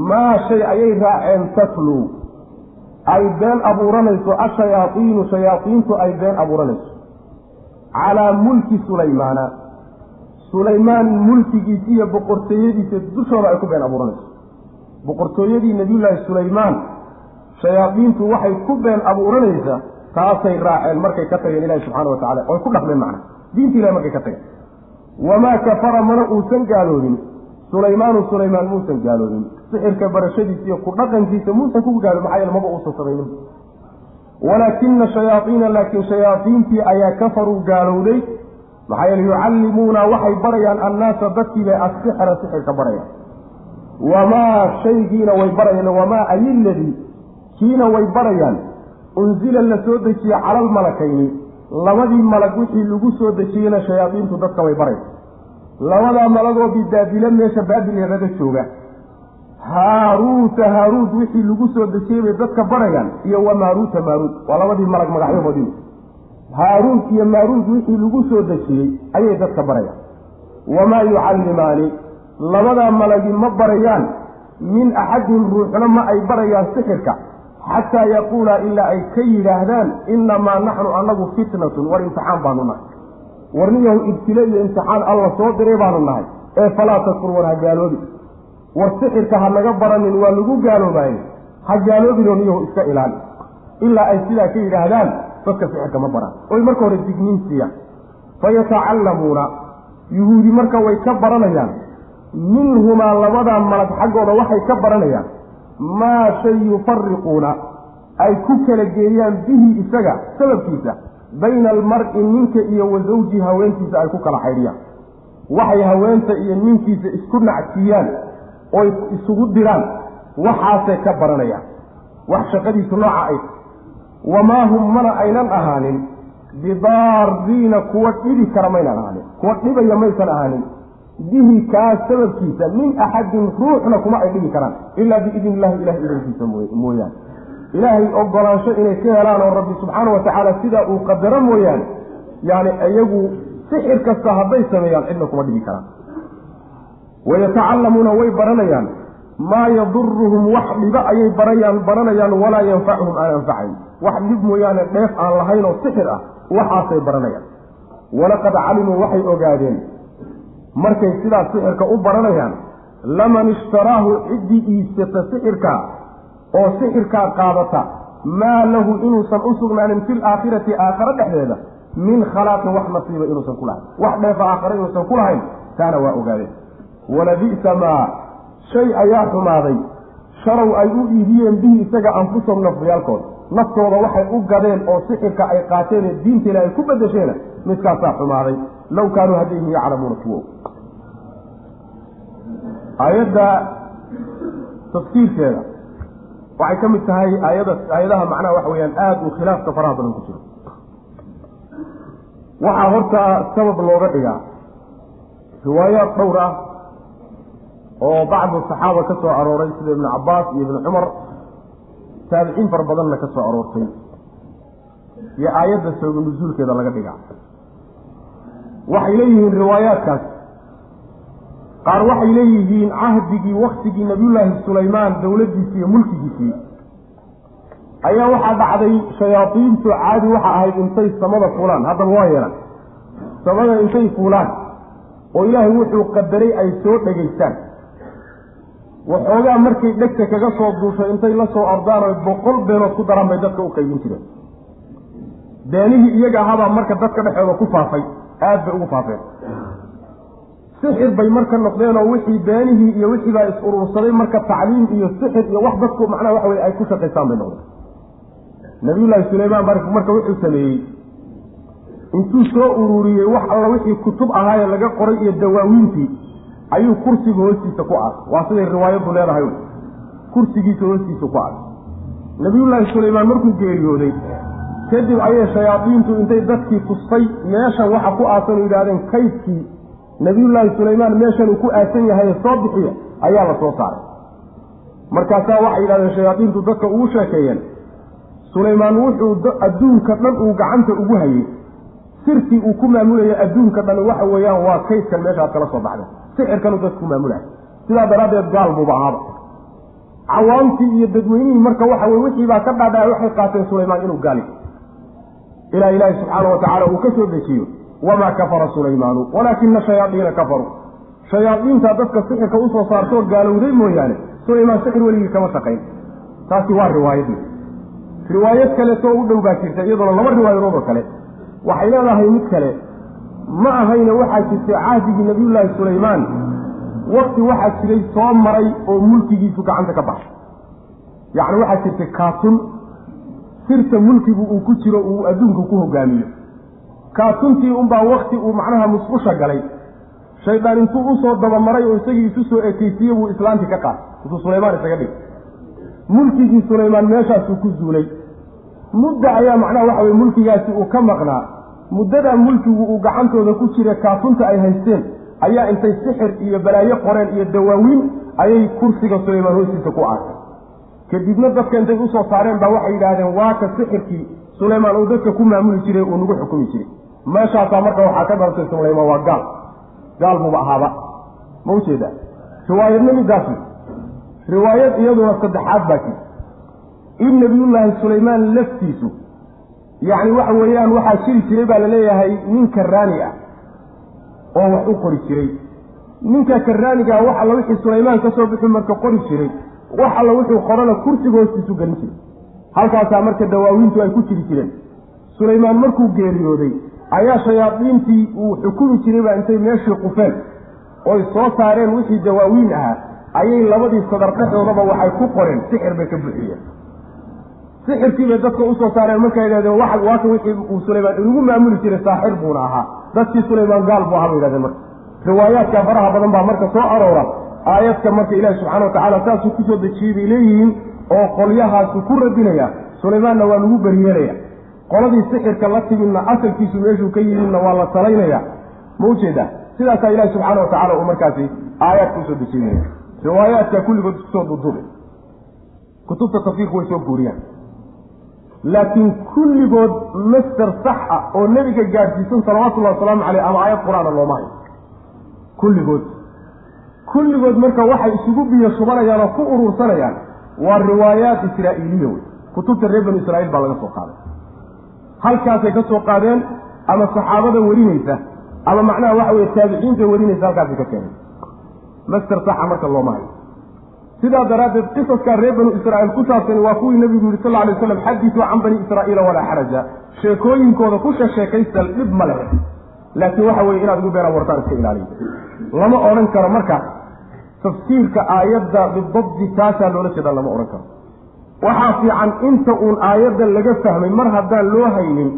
Maa shay ayay raaceen tatluu ay been abuuranayso ashayaaiinu shayaaiintu ay been abuuranayso. Calaa mulki sulaymaana sulaymaan mulkigiisa iyo boqortooyadiisa dushooda ay ku been abuuranayso. Boqortooyadii nebiyullaahi sulaymaan shayaadiintu waxay ku been abuuranaysa taasay raaceen markay ka tageen ilahi subxana wa tacala oy ku dhaqmeen macna. Diinta ilahi markay ka tageen. Wamaa kafara mana uusan gaaloobin sulaymaanu sulaymaan muusan gaaloobin sixirka barashadiisa iyo ku dhaqankiisa muusan ku gaaloobin maxaa yeele maba uusan samaynin. Walaakina shayaaiina laakiin shayaaiintii ayaa kafaruu gaalowday. Maxaa yeele yucallimuuna waxay barayaan annaasa dadkiibay assixra sixirka barayaan. Wamaa shaygiina way barayaan wamaa ayiladii kiina way barayaan unzila la soo dejiye cala almalakayni labadii malag wixii lagu soo dejiyeyna shayaadiintu dadka way baraysa labadaa malagoo bibaabila meesha baabil yarada jooga. Haaruuta haaruud wixii lagu soo dejiyey bay dadka barayaan. Iyo wa maaruuta maaruud waa labadii malag magacyahoodii haaruud iyo maaruud wixii lagu soo dejiyey ayay dadka barayaan. Wamaa yucallimaani? Labadaa malagi ma barayaan. Min axadin ruuxna ma ay barayaan sixirka xataa yaquulaa ilaa ay ka yidhaahdaan innamaa naxnu annagu fitnatun war imtixaan baanu nahay. Warniyahu ibtile iyo imtixaan alla soo diray baanu nahay. Ee falaa takfur war ha gaaloobi. War sixirka ha naga baranin waa lagu gaaloobaye ha gaaloobinoo niyahu iska ilaali. Ilaa ay sidaa ka yidhaahdaan dadka sixirka ma baraan. Oy marka hore digniin siiyaan fayatacallamuuna yuhuudi marka way ka baranayaan. Minhumaa labadaa malag xaggooda waxay ka baranayaan maa shay yufariquuna ay ku kala geeyaan bihi isaga sababkiisa bayna almar-i ninka iyo wa zawji haweentiisa ay ku kala xaydhiyaan. Waxay haweenta iyo ninkiisa isku nacsiiyaan oy isugu diraan waxaasay ka baranayaan. Wax shaqadiisu nooca ay wamaa hum mana aynan ahaanin bidaariina kuwa dhibi kara maynan ahaanin kuwa dhibaya maysan ahaanin bihi kaas sababkiisa min axadin ruuxna kuma ay dhibi karaan. Ilaa biidni illahi ilahi idankiisa mooyaane ilaahay ogolaansho inay ka helaan oo rabbi subxaana wa tacaala sidaa uu qadaro mooyaane yani iyagu sixir kasta hadday sameeyaan cidna kuma dhibi karaan. Wayatacallamuuna way baranayaan. Maa yaduruhum wax dhiba ayay barayaan baranayaan walaa yanfacuhum aan anfacayn wax dhib mooyaane dheef aan lahayn oo sixir ah waxaasay baranayaan. Walaqad calimuu waxay ogaadeen markay sidaas sixirka u baranayaan laman ishtaraahu ciddii iibsata sixirkaa oo sixirkaa qaadata maa lahu inuusan u sugnaanin fil aakhirati aakhare dhexdeeda min khalaaqin wax nasiiba inuusan ku lahayn. Wax dheefa aakhare inuusan ku lahayn taana waa ogaadeen. Walabi'sa maa shay ayaa xumaaday. Sharow ay u iibiyeen bihi isaga anfusahum nafyaalkooda naftooda waxay u gadeen oo sixirka ay qaateen ee diinta ilahay ku bedesheena midkaasaa xumaaday. Low kaanuu haddayhim yaclamuuna kuwo. Aayadda tafsiirkeeda waxay ka mid tahay aayada aayadaha macnaha waxa weyaan aada uu khilaafka faraha badan ku jiro. Waxaa horta sabab looga dhigaa. Riwaayaad dhowr ah oo bacdu saxaaba ka soo arooray sida ibnu cabaas iyo ibnu cumar taabiciin fara badanna ka soo aroortay. Iyo aayadda sababa nusuulkeeda laga dhigaa. Waxay leeyihiin riwaayaadkaas. Qaar waxay leeyihiin cahdigii waktigii nabiyullaahi sulaymaan dowladdiisii iyo mulkigiisii. Ayaa waxaa dhacday shayaadiintu caadi waxa ahayd intay samada fuulaan. Haddaba waa yeelan. Samada intay fuulaan. Oo ilaahay wuxuu qadaray ay soo dhegaystaan waxoogaa markay dhegta kaga soo duushay intay la soo ordaan oy boqol beenood ku daraan bay dadka u qaybin jireen. Beenihii iyaga ahaabaa marka dadka dhexooda ku faafay aad bay ugu faafeen. Sixir bay marka noqdeen oo wixii beenihii iyo wixii baa is urursaday marka tacliim iyo sixir iyo wax dadku macnaha waxa weye ay ku shaqaystaan bay noqdeen. Nabiyullaahi sulaymaan bari marka wuxuu sameeyey. Intuu soo ururiyey wax alla wixii kutub ahaayee laga qoray iyo dawaawiintii ayuu kursiga hoostiisa ku aas waa siday riwaayaddu leedahay. Kursigiisa hoostiisa ku aas nabiyullaahi sulaymaan markuu geeriyooday kadib ayay shayaadiintu intay dadkii tustay meeshan waxa ku aasan oo yidhahdeen kaydkii. Nabiyullaahi sulaymaan meeshanuu ku aasan yahay soo bixiya ayaa la soo saaray. Markaasaa waxay yidhahdeen shayaadiintu dadka ugu sheekeeyeen sulaymaan wuxuu adduunka dhan uu gacanta ugu hayey sirtii uu ku maamulaya adduunka dhan waxa weeyaan waa kaydkan meeshaad kala soo baxday. Sixirkanuu dadka ku maamulaya sidaa daraaddeed gaal buuba ahaaba cawaamtii iyo dadweynihii marka waxa weye wixii baa ka dhaadhacay waxay qaateen sulaymaan inuu gaali ilaa ilaahi subxaana wa tacaala uu ka soo dejiyo. Wamaa kafara sulaymaanu? Walaakina shayaadiina kafaruu. Shayaadiinta dadka sixirka u soo saartoo gaalowday mooyaane sulaymaan sixir weligii kama shaqayn. Taasi waa riwaayadii riwaayad kaleetoo u dhow baa jirta iyaduna laba riwaayadood oo kale waxay leedahay mid kale. Ma ahayna waxaa jirtay cahdigii nabiyullaahi sulaymaan. Wakti waxaa jiray soo maray oo mulkigiisu gacanta ka baxay yacni waxaa jirtay kaatun. Sirta mulkigu uu ku jiro uu adduunka ku hogaamiyo. Kaatuntii unbaa wakti uu macnaha musqusha galay. Shaydaan intuu u soo dabamaray oo isagii isu soo ekeysiye buu islaantii ka qaatay. Intuu sulaymaan isaga dhigay mulkigii sulaymaan meeshaasuu ku zuulay mudda ayaa macnaha waxa weye mulkigaasi uu ka maqnaa. muddadaa mulkigu uu gacantooda ku jira kaatunta ay haysteen ayaa intay sixir iyo balaayo qoreen iyo dawaawiin ayay kursiga sulaymaan hoostiisa ku aasay kadibna dadka intay u soo saareen baa waxay yidhaahdeen waa ka sixirkii sulaymaan uu dadka ku maamuli jiray uu nagu xukumi jiray. Meeshaasaa marka waxaa ka dhalatay sulaymaan waa gaal gaal buuba ahaaba. Ma ujeeda riwaayadna midaasi riwaayad iyaduna saddexaad baa jir in nabiyullaahi sulaymaan laftiisu yacni waxa weeyaan waxaa jiri jiray baa la leeyahay nin karaani ah oo wax u qori jiray. Ninka karaanigaa wax alla wixii sulaymaan ka soo bixi marka qori jiray wax alla wuxuu qorana kursiga hoostiisu gelin jiray. Halkaasaa marka dawaawiintu ay ku jiri jireen. Sulaymaan markuu geeriyooday ayaa shayaadiintii uu xukumi jiray baa intay meeshii qufeen oy soo saareen wixii dawaawiin ahaa ayay labadii sadar dhexdoodaba waxay ku qoreen sixir bay ka buuxiyeen sixirkii bay dadka u soo saareen markay yidhahdeen waaka wixii uu sulaymaan inugu maamuli jiray saaxir buuna ahaa dadkii sulaymaan gaal buu ahaa bay yidhahdeen marka. Riwaayaadka faraha badan baa marka soo aroora aayadka marka ilaahi subxana watacaala saasuu ku soo dejiyey leeyihiin oo qolyahaasu ku radinaya sulaymaanna waa lagu beriyeelaya qoladii sixirka la timidna asalkiisu meeshuu ka yimidna waa la talaynaya ma u jeedaa sidaasaa ilahi subxaana watacala uu markaasi aayaadka u soo dejinaya riwaayaadka kulligood ku soo duduubay kutubta tafsiirku way soo guuriyaan laakiin kulligood master sax ah oo nebiga gaadhsiisan salawatullahi wasalaamu caleyh ama aayad qur'aana looma hayo kulligood. Kulligood marka waxay isugu biyo shubanayaan oo ku urursanayaan waa riwaayaat israa'iiliya wey kutubta reer banu israa'iil baa laga soo qaaday. Halkaasay ka soo qaadeen ama saxaabada warinaysa ama macnaha waxa weye taabiciinta warinaysa halkaasay ka keeneen. Master saxa marka looma hayo sidaa daraaddeed qisaskaa reer banu israa'iil ku saabsani waa kuwii nebigu yihi sal alay slam xadisuu can bani israa'iila walaa xaraja. Sheekooyinkooda ku sheesheekaystal dhib ma lehe laakiin waxa weye inaad ugu beenaa wartaan iska ilaaliya. Lama odhan karo marka tafsiirka aayadda bidabdi taasaa loola jeeda lama odhan karo. Waxaa fiican inta uun aayadda laga fahmay mar haddaan loo haynin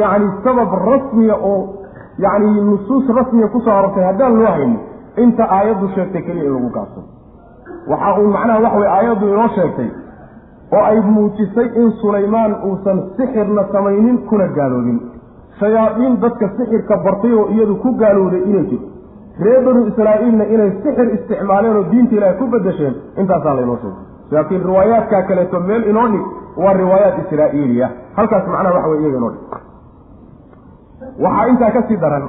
yacni sabab rasmiya oo yacni nusuus rasmiya ku soo arortay haddaan loo haynin inta aayaddu sheegtay keliya in lagu gaabsado waxa uu macnaha waxa weye aayaddu inoo sheegtay oo ay muujisay in sulaymaan uusan sixirna samaynin kuna gaaloobin. Shayaadiin dadka sixirka bartay oo iyadu ku gaalowday inay jirto reer banu israa'iilna inay sixir isticmaaleen oo diinta ilaahay ku bedesheen intaasaa laynoo sheegay. Laakiin riwaayaadkaa kaleeto meel inoo dhig waa riwaayaat israa'iiliya. Halkaas macnaha waxa weye iyaga inoo dhig. Waxaa intaa ka sii daran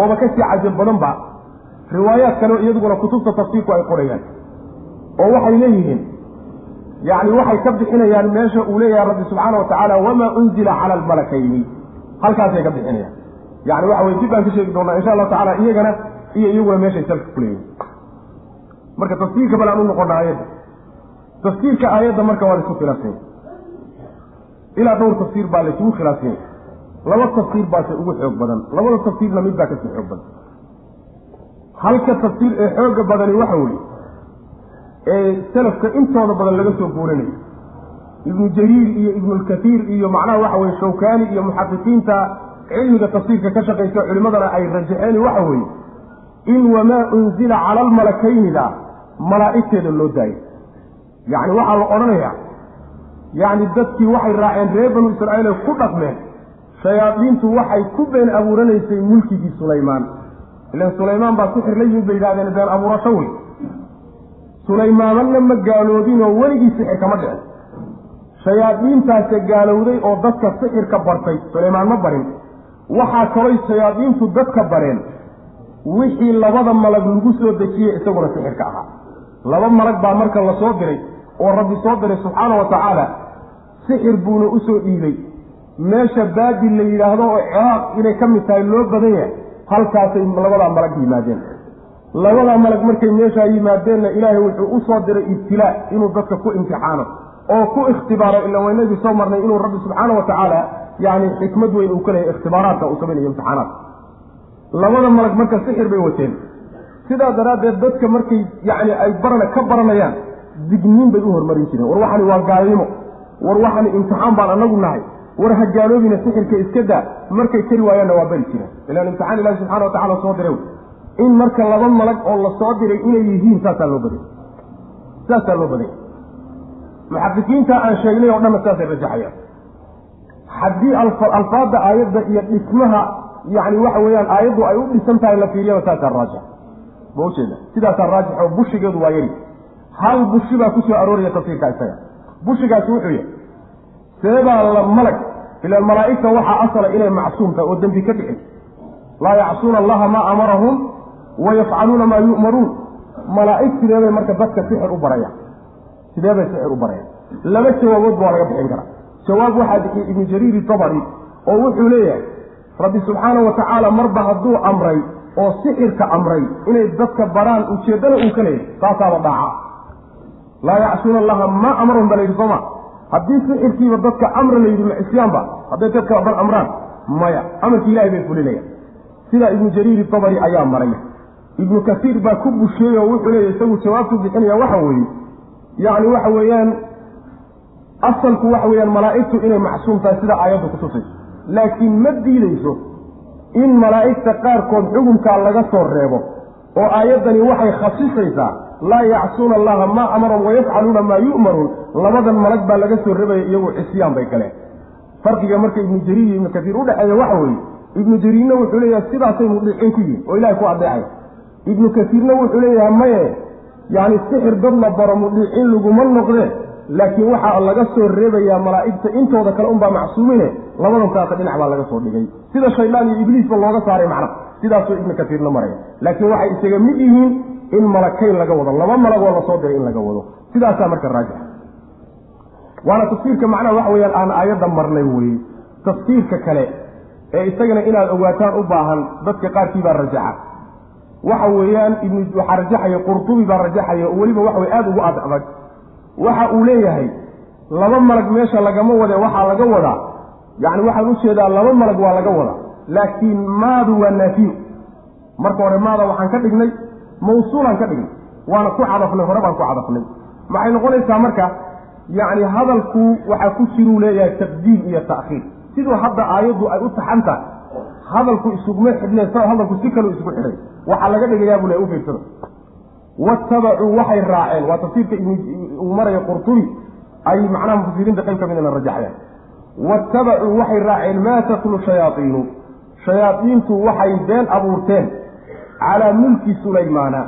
ooba ka sii cajab badanba riwaayaad kale iyaduguna kutubta tafsiirku ay qorayaan oo waxay leeyihiin. Yacni waxay ka bixinayaan meesha uu leeyahay rabbi subxaana wa tacaala wamaa unzila cala almalakayni. Halkaasay ka bixinayaan. Yani waxa weye dib baan ka sheegi doonaa insha allahu tacala iyagana iyo iyaguna meeshay salka ku leeyihiin marka tafsiirka bal u noqona aayadda. Tafsiirka aayadda marka waa la isku khilaafsanya ilaa dhowr tafsiir baa laysugu khilaafsanya laba tafsiir baase ugu xoog badan. Labada tafsiirna mid baa ka sii xoog badan. Halka tafsiir ee xooga badani waxa weeye ee salafka intooda badan laga soo guurinayo. Ibnu jariir iyo ibnulkatiir iyo macnaha waxa weye shawkaani iyo muxaqiqiinta cilmiga tafsiirka ka shaqaysa culimadana ay rajaxeen waxa weeye in wamaa unzila cala almalakaynida malaa'igteeda loo daayay yacni waxaa la odhanayaa yacni dadkii waxay raaceen reer banu israa'iil ay ku dhaqmeen shayaadiintu waxay ku been abuuranaysay mulkigii sulaymaan. Ilan sulaymaan baa sixir la yimid bay yidhahdeen been abuurasho wey sulaymaanana ma gaaloodinoo weligii sixir kama dhicin shayaadiintaase gaalowday oo dadka sixirka bartay. Sulaymaan ma barin. Waxaa kalooy shayaadiintu dadka bareen. Wixii labada malag lagu soo dejiyey isaguna sixirka ahaa. Laba malag baa marka la soo diray oo rabbi soo diray subxaana wa tacaala. Sixir buuna u soo dhiibay. Meesha baadil la yidhaahdo oo ciraaq inay ka mid tahay loo badan yahay halkaasay labadaa malag yimaadeen labadaa malag markay meeshaa yimaadeenna ilaahay wuxuu u soo diray ibtilaa inuu dadka ku imtixaano oo ku ikhtibaaro ila waynagii soo marnay inuu rabbi subxaana wa tacaala yani xikmad weyn uu ka ikhtibaaraadka uu samaynayo imtixaanaadka. Labada malag marka sixir bay wateen. Sidaa daraaddeed dadka markay yacni ay barana ka baranayaan digniin bay u hormarin jireen. War waxani waa gaalnimo. War waxani imtixaan baan anagu nahay. War ha gaaloobina sixirka iska daa markay kari waayaanna waa bari jireen. Ilaan imtixaan ilahi subxana wa tacala soo diray in marka laba malag oo la soo diray inay yihiin saasaa loo badanya saasaa loo badanya muxaqiqiinta aan sheegnay oo dhanna saasay rajaxayaan. Haddii alfaadda aayadda iyo dhismaha yani waxa weeyaan aayaddu ay u dhisan tahay la fiiriyaba saasaa raajix ma ujeeda sidaasaa raajix oo bushigeedu waa yari. Hal bushi baa ku soo arooraya tafsiirka isaga. Bushigaasi wuxuu yahay seebaa la malag ilaan malaa'igta waxaa asala inay macsuum tahay oo dembi ka dhicin. Laa yacsuuna allaha maa amarahum wa yafcaluuna maa yu'maruun malaa'ig sideebay marka dadka sixir u barayaan sideebay sixir u barayaan laba jawaaboodba waa laga bixin karaa. Jawaab waxaa bixiyey ibnu jariiri tabari oo wuxuu leeyahay rabbi subxaana wa tacaala marba hadduu amray oo sixirka amray inay dadka baraan ujeeddana uu ka leeyahay taasaaba dhaaca. Laa yacsuuna allaha maa amarahum ba la yidhi sooma haddii sixirkiiba dadka amra la yidhi macisyaanba hadday dadka bar amraan maya. Amarkii ilahay bay fulinayaan. Sidaa ibnu jariiri tabari ayaa maray ibnu kasiir baa ku busheeyey oo wuxuu leeyahy isagu jawaabtu bixinaya waxa weeye. Yacni waxa weeyaan asalku waxa weeyaan malaa'igtu inay macsuum tahay sida aayaddu kutusayso laakiin ma diideyso in malaa'igta qaarkood xukunkaa laga soo reebo oo aayaddani waxay khasisaysaa laa yacsuuna allaha maa amarahum wayafcaluuna maa yu'maruun. Labadan malag baa laga soo rebaya iyagu cisyaan bay galeen. Farqiga marka ibnu jariir iyo ibnu kasiir udhexeeya waxa weeye ibnu jariirna wuxuu leeyahay sidaasay mudhicin ku yihiin oo ilahay ku adeecay ibnu kasiirna wuxuu leeyahay maye yacni sixir dad la baro mudhicin laguma noqdee laakiin waxaa laga soo reebayaa malaa'igta intooda kale unbaa macsuumine. Labadan saasa dhinac baa laga soo dhigay. Sida shaydaan iyo ibliisba looga saaray macna sidaasuu ibnu kasiirna maraya laakiin waxay isaga mid yihiin in malakayn laga wado laba malagoo la soo diray in laga wado. Sidaasaa marka raajix waana tafsiirka macnaha waxa weyaan aan aayadda marnay weye tafsiirka kale ee isagana inaad ogaataan u baahan dadka qaarkii baa rajaxa waxa weeyaan ibn waxaa rajaxaya qurtubi baa rajaxaya oo weliba waxa wey aada ugu ad adag. Waxa uu leeyahay laba malag meesha lagama wade waxaa laga wadaa. Yacni waxaan u jeedaa laba malag waa laga wadaa. Laakiin maadu waa naafiyo marka hore maada waxaan ka dhignay mawsuulaan ka dhignay. Waana ku cadafnay hore baan ku cadafnay. Maxay noqonaysaa marka yacni hadalku waxaa ku jiruu leeyahay taqdiim iyo ta'khiir. Siduu hadda aayaddu ay u taxan tahay. Hadalku isuguma xidhneen sa hadalku si kaleu isugu xidhay waxaa laga dhigayaa buu le u fiirsada watabacuu waxay raaceen. Waa tafsiirka uu maraya qurtubi. Ay macnaha mufasiriinta qayb ka midana rajaxayaan watabacuu waxay raaceen maa tatlu shayaaiinu shayaadiintu waxay been abuurteen calaa mulki sulaymaana.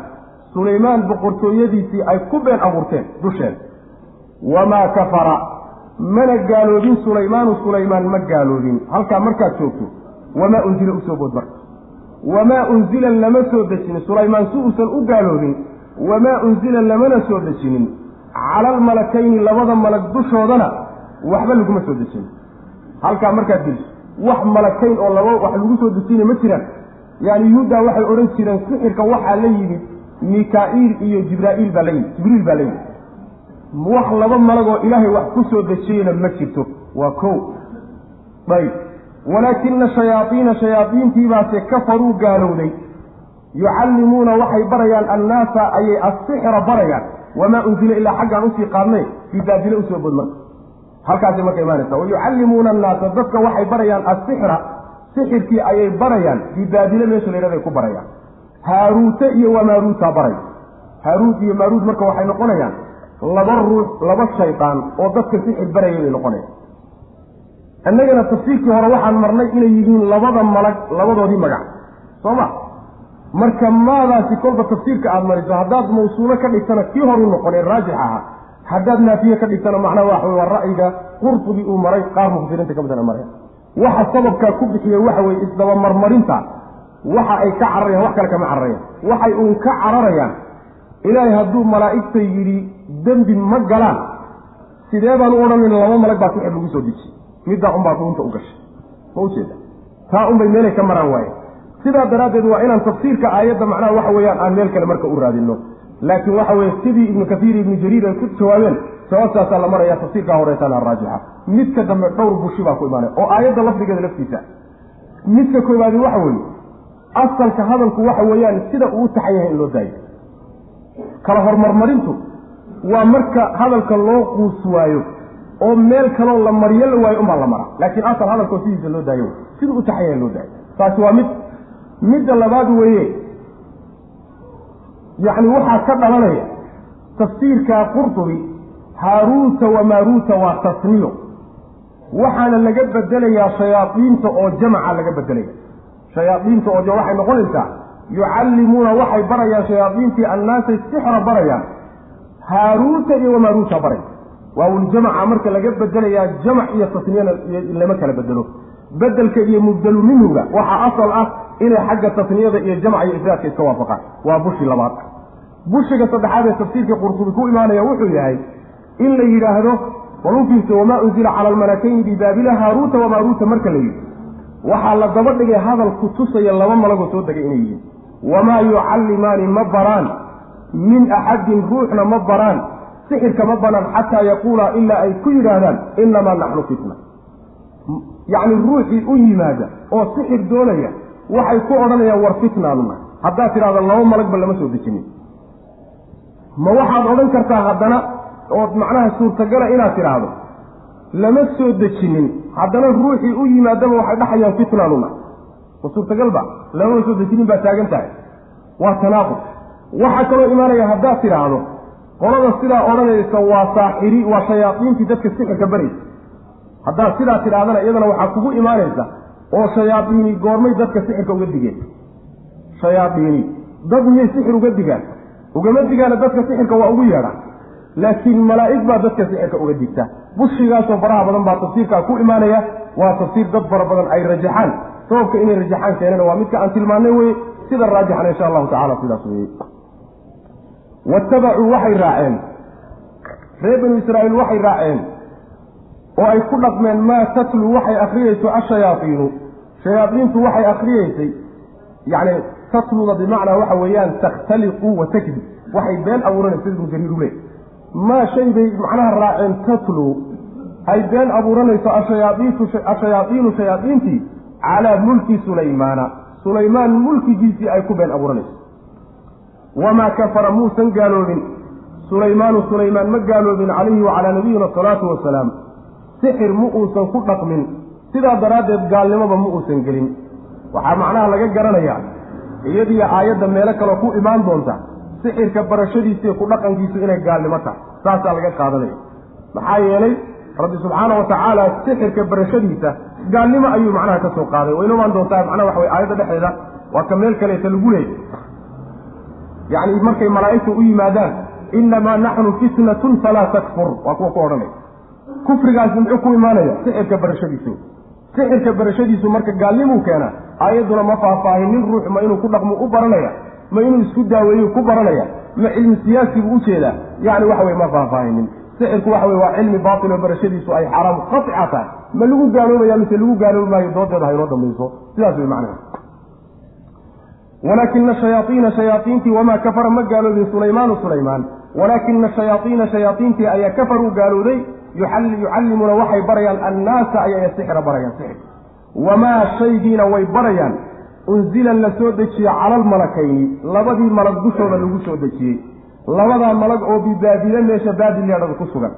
Sulaymaan boqortooyadiisii ay ku been abuurteen dusheen. Wamaa kafara. Mana gaaloobin sulaymaanu sulaymaan ma gaaloobin halkaa markaad joogto wamaa unzila u soo bood marka wamaa unzila lama soo dejinin sulaymaan si uusan u gaaloobin wamaa unzila lamana soo dejinin cala almalakayni labada malag dushoodana waxba laguma soo dejinin halkaa markaad geliso wax malakayn oo laba wax lagu soo dejina ma jiraan. Yaani yuhuuddaa waxay odhan jireen sixirka waxaa la yimid mikaa'iil iyo jibraa'iil baa la yimid jibriil baa la yimid wax laba malagoo ilaahay wax ku soo dejiyeyna ma jirto. Waa kow. Ayb walaakina shayaaiina shayaaiintiibaase kafaruu gaalowday yucallimuuna waxay barayaan annaasa ayay assixra barayaan. Wamaa unzila ilaa xaggaan u sii qaadnay fii baabile u soo bood marka halkaasay marka imaanaysa wayucallimuuna annaasa dadka waxay barayaan assixra sixirkii ayay barayaan fii baabile meesha la yhahday ku barayaan. Haaruute iyo wamaaruutaa baray. Haaruut iyo maaruut marka waxay noqonayaan laba ruux laba shaydaan oo dadka sixir baraya bay noqonayaan innagana tafsiirkii hore waxaan marnay inay yihiin labada malag labadoodii magac. Soo ma marka maadaasi kolba tafsiirka aada mariso haddaad mawsuulo ka dhigtana kii horu noqonee raajix ahaa haddaad naafiye ka dhigtana macnaha waxa wey waa ra'yiga qurtubi uu maray qaar mufasiriinta ka midana maray waxa sababkaa ku bixiyey waxa weye isdabamarmarinta waxa ay ka cararayaan wax kale kama cararayaan. Waxay uun ka cararayaan. Ilaahay hadduu malaa'igta yidhi dembi ma galaan. Sidee baan u odhanin laba malag baa sixir lagu soo dejiyey middaa unbaa duunta u gashay. Ma ujeeda taa unbay meelay ka maraan waaye. Sidaa daraaddeed waa inaan tafsiirka aayadda macnaha waxa weeyaan aan meel kale marka u raadino laakiin waxa weye sidii ibnu kasiir ibnu jariir ay ku jawaabeen sababtaasaa la maraya tafsiirkaa horeysana raajixa. Midka dambe dhowr bushi baa ku imaanay oo aayadda lafdigeeda laftiisa. Midka koobaadi waxa weeye asalka hadalku waxa weeyaan sida uu taxan yahay in loo daayo. Kala hormarmarintu waa marka hadalka loo quus waayo oo meel kaloo la mariyo la waayo unbaa la maraa. Laakiin asal hadalkoo sidiisa loo daayo sida u taxan yahay loo daayo. Taasi waa mid midda labaad weeye. Yacni waxaa ka dhalanaya tafsiirka qurtubi haaruuta wamaaruuta waa tasniyo. Waxaana laga bedelayaa shayaadiinta oo jamaca laga bedelaya shayaadiinta oo waxay noqonaysaa yucallimuuna waxay barayaan shayaadiintii annaasay sixra barayaan. Haaruuta iyo wamaaruuta baray waawuljamaca marka laga bedelayaa jamac iyo tasniyana lama kala bedelo. Bedelka iyo mubdelu minhuga waxaa asal ah inay xagga tasniyada iyo jamca iyo ifraadka iska waafaqaan. Waa bushi labaad. Bushiga saddexaad ee tafsiirka qurtubi ku imaanaya wuxuu yahay in la yidhaahdo walufiisa wamaa unzila cala almalakayni bibaabila haaruuta wamaaruuta marka la yidhi. Waxaa la daba dhigay hadal ku tusaya laba malagoo soo degay inay yihiin. Wamaa yucallimaani ma baraan. Min axadin ruuxna ma baraan sixirka ma banaan xataa yaquulaa ilaa ay ku yidhaahdaan inamaa naxnu fitna. Yacni ruuxii u yimaada oo sixir doonaya waxay ku odhanayaan war fitnaanuna haddaad tidhahdo laba malagba lama soo dejinin. Ma waxaad odhan kartaa haddana ood macnaha suurtagala inaad tidhaahdo lama soo dejinin. Haddana ruuxii u yimaadaba waxay dhaxayaan fitnaanuna ma suurtagalba lamama soo dejinin baa taagan tahay. Waa tanaaqud. Waxaa kaloo imaanaya haddaad tidhaahdo qolada sidaa odhanaysa waa saaxiri waa shayaadiintii dadka sixirka baraysa haddaad sidaa tidhahdana iyadana waxaa kugu imaanaysa oo shayaadiini goormay dadka sixirka uga digeen. Shayaadiini dad miyay sixir uga digaan? Ugama digaana dadka sixirka waa ugu yeedhaan laakiin malaa'ig baa dadka sixirka uga digta. Bushigaasoo faraha badan baa tafsiirkaa ku imaanaya waa tafsiir dad fara badan ay rajaxaan. Sababka inay rajaxaan keenana waa midka aan tilmaanay weye sida raajixana insha allahu tacala sidaas weye watabacuu waxay raaceen. Reer banu israa'iil waxay raaceen. Oo ay ku dhaqmeen maa tatlu waxay akhriyeyso ashayaaiinu shayaadiintu waxay akhriyeysay. Yacni tatluda bimacnaa waxa weeyaan takhtaliqu wa takdib. Waxay been abuuranaysa ibnu jariir ule maa shay bay macnaha raaceen tatlu. Ay been abuuranayso ashayaaiinu shayaadiintii calaa mulki sulaymaana. Sulaymaan mulkigiisii ay ku been abuuranayso wamaa kafara muusan gaaloobin sulaymaanu sulaymaan ma gaaloobin calayhi wacalaa nabiyina asalaatu wasalaam sixir ma uusan ku dhaqmin sidaa daraaddeed gaalnimoba ma uusan gelin waxaa macnaha laga garanayaa iyadiyo aayadda meelo kaleo ku imaan doonta sixirka barashadiisiiyo ku dhaqankiisu inay gaalnimo tahay saasaa laga qaadanaya maxaa yeelay rabbi subxaana wa tacaala sixirka barashadiisa gaalnimo ayuu macnaha ka soo qaaday wayna imaan doontaa macnaha waxa wey aayadda dhexdeeda waa ka meel kaleeta lagu leeyay yacni markay malaa'igta u yimaadaan innamaa naxnu fitnatun falaa takfur. Waa kuwa ku odhanaya. Kufrigaasi muxuu ku imaanaya sixirka barashadiisu. Sixirka barashadiisu marka gaalnimuu keena aayadduna ma faahfaahinin ruux ma inuu ku dhaqmo u baranaya ma inuu isku daaweeyo ku baranaya ma cilmi siyaasibuu u jeedaa yacni waxa weye ma faahfaahinin sixirku waxa weye waa cilmi baatil barashadiisu ay xaraam tahay ma lagu gaaloobaya mise lagu gaaloobi maayo doodeeda haynoo dhamayso sidaas wey macnaha walaakina shayaaiina shayaaiintii wamaa kafara ma gaaloobin sulaymaanu sulaymaan. Walaakina shayaaiina shayaaiintii ayaa kafaruu gaalooday. Yucallimuuna waxay barayaan annaasa ayay sixra barayaan sixir. Wamaa shaygiina way barayaan. Unzila la soo dejiye cala almalakayni labadii malag dushooda lagu soo dejiyey. Labadaa malag oo bibaabile meesha baabileedhada ku sugan.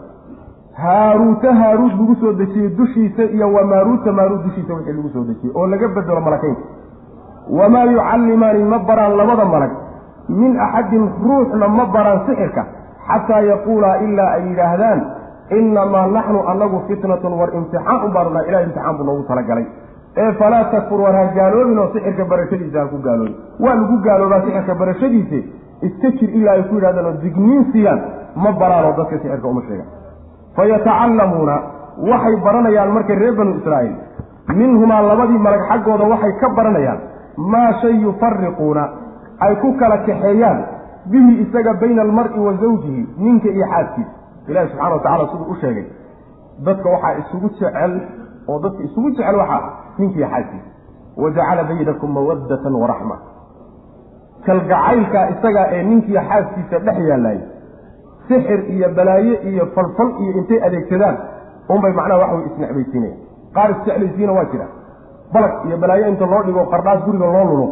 Haaruuta haaruud lagu soo dejiyey dushiisa iyo wamaaruuta maaruud dushiisa wixii lagu soo dejiyey oo laga bedelo malakaynka wamaa yucallimaani ma baraan labada malag min axadin ruuxna ma baraan sixirka xataa yaquulaa ilaa ay yidhaahdaan innamaa naxnu annagu fitnatun war imtixaan un baanu nahay ilaha imtixaan buu noogu talagalay ee falaa takfur war ha gaaloobin oo sixirka barashadiisa ha ku gaaloobin waa lagu gaaloobaa sixirka barashadiise iska jir ilaa ay ku yidhahdaan oo digniin siiyaan ma baraanoo dadka sixirka uma sheegan fayatacallamuuna waxay baranayaan markay reer banu israa'iil minhumaa labadii malag xaggooda waxay ka baranayaan maa shay yufariquuna ay ku kala kaxeeyaan bihi isaga bayna almar'i wa zawjihi ninka iyo xaaskiisa ilahi subxana wa tacala siduu u sheegay dadka waxaa isugu jecel oo dadka isugu jecel waxaa ninka iyo xaaskiisa wajacala baynakum mawaddatan waraxma kalgacaylkaa isagaa ee ninkiiyo xaaskiisa dhex yaallay sixir iyo balaaye iyo falfal iyo intay adeegsadaan unbay macnaha waxa way isnecbaysiinaya qaar isjeclaysiina waa jira balag iyo balaayo inta loo dhigo qardhaas guriga loo lulo.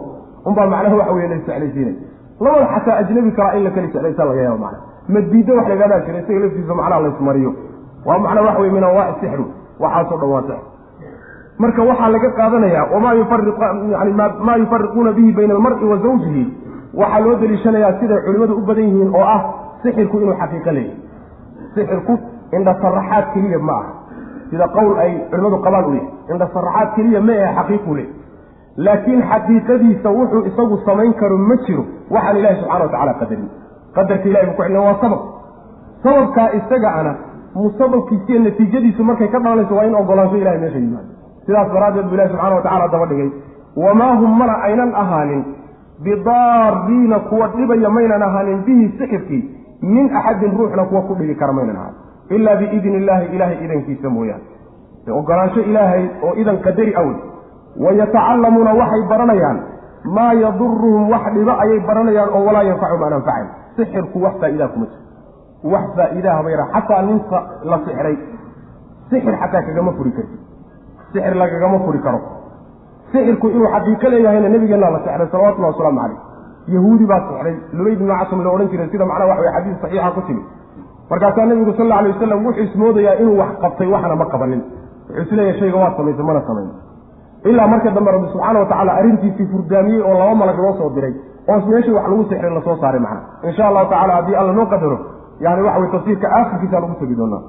Unbaa macnaha waxa weye la isjeclaysiinaya labada xataa ajnabi kalaa in la kala jeclaysa laga yaaba macnaha. Madiido wax lagaadaa jira isaga laftiisa macnaha laysmariyo waa macnaha waxa weye min anwaaci sixru waxaasoo dhan waa sixr marka waxaa laga qaadanayaa wamaa yani maa yufariquuna bihi bayna almar'i wa zawjihi. Waxaa loo deliishanayaa siday culimmadu u badan yihiin oo ah sixirku inuu xaqiiqo leeyahy sixirku indhasaraxaad keliya ma aha sida qowl ay culimmadu qabaan u yahay indhasaraxaad keliya ma ahe xaqiiqu leh laakiin xaqiiqadiisa wuxuu isagu samayn karo ma jiro waxaan ilahi subxana wa tacala qadarin. Qadarka ilahi buu ku cilna waa sabab. Sababkaa isaga ana musababkiisiiyo natiijadiisu markay ka dhalanayso waa in ogolaansho ilahay meesha yimaado sidaas daraaddeed buu ilahi subxana wa tacala daba dhigay. Wamaa hum mana aynan ahaanin bidaariina kuwa dhibaya maynan ahaanin bihi sixirkii min axadin ruuxna kuwa ku dhibi kara maynan ahaanin ilaa biidni illaahi ilaahay idankiisa mooyaane. Ogolaansho ilaahay oo idan qadari awey wayatacallamuuna waxay baranayaan maa yaduruhum wax dhibo ayay baranayaan oo walaa yanfacuhum aan anfacayn sixirku wax faa'idaa kuma jiro. Wax faa'iidaha bayra xataa ninka la sixray. Sixir xataa kagama furi karti sixir lagagama furi karo. Sixirku inuu xaqiiqo leeyahayna nabigeenna la sixray salawatullahi wasalaamu caleyh yahuudi baa sixray lubayd ibnu casam la odhan jiray sida macnaha waxa way xadiis saxiixa ku timi markaasaa nabigu sal alay wasalam wuxuu ismoodayaa inuu wax qabtay waxna ma qabanin. Wuxuu is leeyahay shayga waad samaysay mana samayn ilaa marka dambe rabbi subxaana wa tacala arrintiisii furdaamiyey oo laba malag loo soo diray oo meeshii wax lagu sixray la soo saaray macna insha allahu tacala haddii alla noo qadaro yani waxa wey tafsiirka aakhirkiisa lagu tegi doonaa.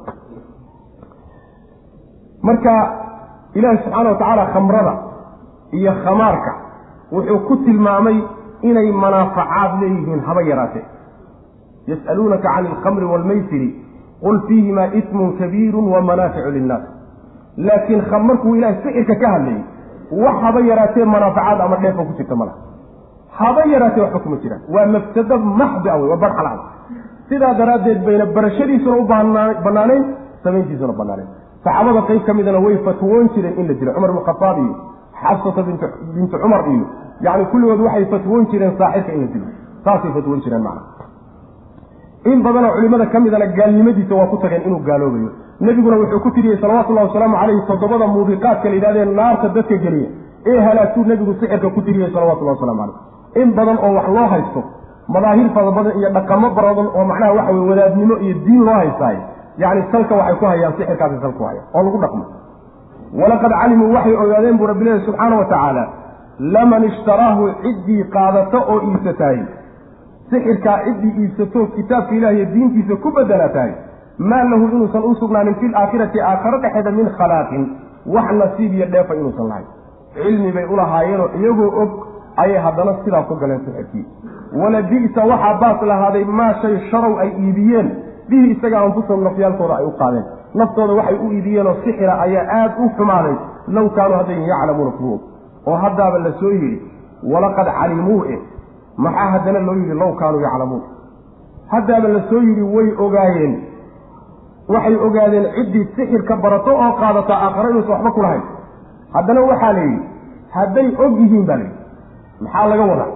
Marka ilaahi subxaana wa tacaala khamrada iyo khamaarka wuxuu ku tilmaamay inay manaafacaad leeyihiin haba yaraatee yas'aluunaka cani alkhamri waalmaysiri qul fiihimaa ismun kabiiru wa manaaficu linnaas laakiin markuu ilahay sixirka ka hadlayay wax haba yaraatee manaafacaad ama dheefa ku jirta mala haba yaraatee waxba kuma jiraan waa mafsado maxdi a wey waa barxalaad sidaa daraaddeed bayna barashadiisuna u banaanayn samayntiisuna banaanayn saxaabada qayb ka midana way fatwoon jireen in la dilo cumar ibnu khataab iyo xafsata bintu cumar iyo yani kulligood waxay fatwoon jireen saaxirka in la dilo saasay fatwoon jireen macna in badanoo culimada ka midana gaalnimadiisa waa ku tageen inuu gaaloobayo. Nebiguna wuxuu ku tiriyey salawatullahi wasalaamu caleyhi toddobada muubiqaadka la yidhahdee naarta dadka geliya. Ee halaagtuu nebigu sixirka ku tiriyey salawatullahi waslamu caleyh in badan oo wax loo haysto madaahir fara badan iyo dhaqamo badan oo macnaha waxa weye wadaadnimo iyo diin loo haystaaye yacni salka waxay ku hayaan sixirkaasi salka ku hayaan oo lagu dhaqmo. Walaqad calimuu waxay ogaadeen buu rabbi leehi subxaana wa tacaala laman ishtaraahu ciddii qaadato oo iibsataay sixirkaa ciddii iibsato kitaabka ilaah iyo diintiisa ku bedelataay maa lahu inuusan u sugnaanin fi laakhirati aakharo dhexeeda min khalaaqin wax nasiib iyo dheefa inuusan lahayn. Cilmi bay ulahaayeenoo iyagoo og ayay haddana sidaa ku galeen sixirkii. Wala bi'sa waxaa baas lahaaday maa shay sharow ay iibiyeen. Bihi isaga anfusahum nafyaalkooda ay u qaadeen. Naftooda waxay u iibiyeenoo sixira ayaa aada u xumaaday. Low kaanuu haddayn yaclamuuna kuwa oo haddaaba la soo yidhi walaqad calimuu e maxaa haddana loo yidhi low kaanuu yaclamuun. Haddaaba la soo yidhi way ogaayeen. Waxay ogaadeen ciddii sixirka barato oo qaadata aakharo inuusan waxba ku lahayn. Haddana waxaa la yidhi hadday og yihiin baa layidhi maxaa laga wadaa?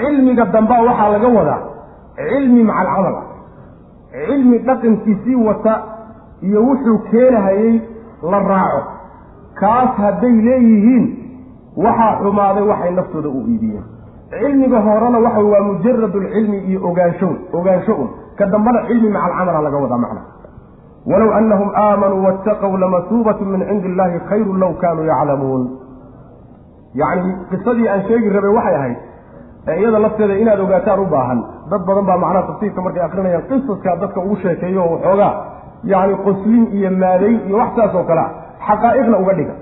Cilmiga dambaa waxaa laga wadaa. Cilmi maca alcamal ah cilmi dhaqankiisii wata iyo wuxuu keenahayey la raaco. Kaas hadday leeyihiin waxaa xumaaday waxay naftooda u iibiyeen cilmiga horena waxa waa mujarad lcilmi iyo ogaansho ogaansho un. Ka dambana cilmi maca alcamala laga wadaa macna. Walow anahum aamanuu waataqow lamasuubatu min cindi illahi khayru low kaanuu yaclamuun. Yacni qisadii aan sheegi rabay waxay ahayd ee iyada lafteeda inaad ogaataan u baahan. Dad badan baa macnaha tafsiirka markay akrinayaan qisaska dadka ugu sheekeeyo oo waxoogaa yacni qoslin iyo maadayn iyo wax saas oo kale a xaqaa'iqna uga dhiga.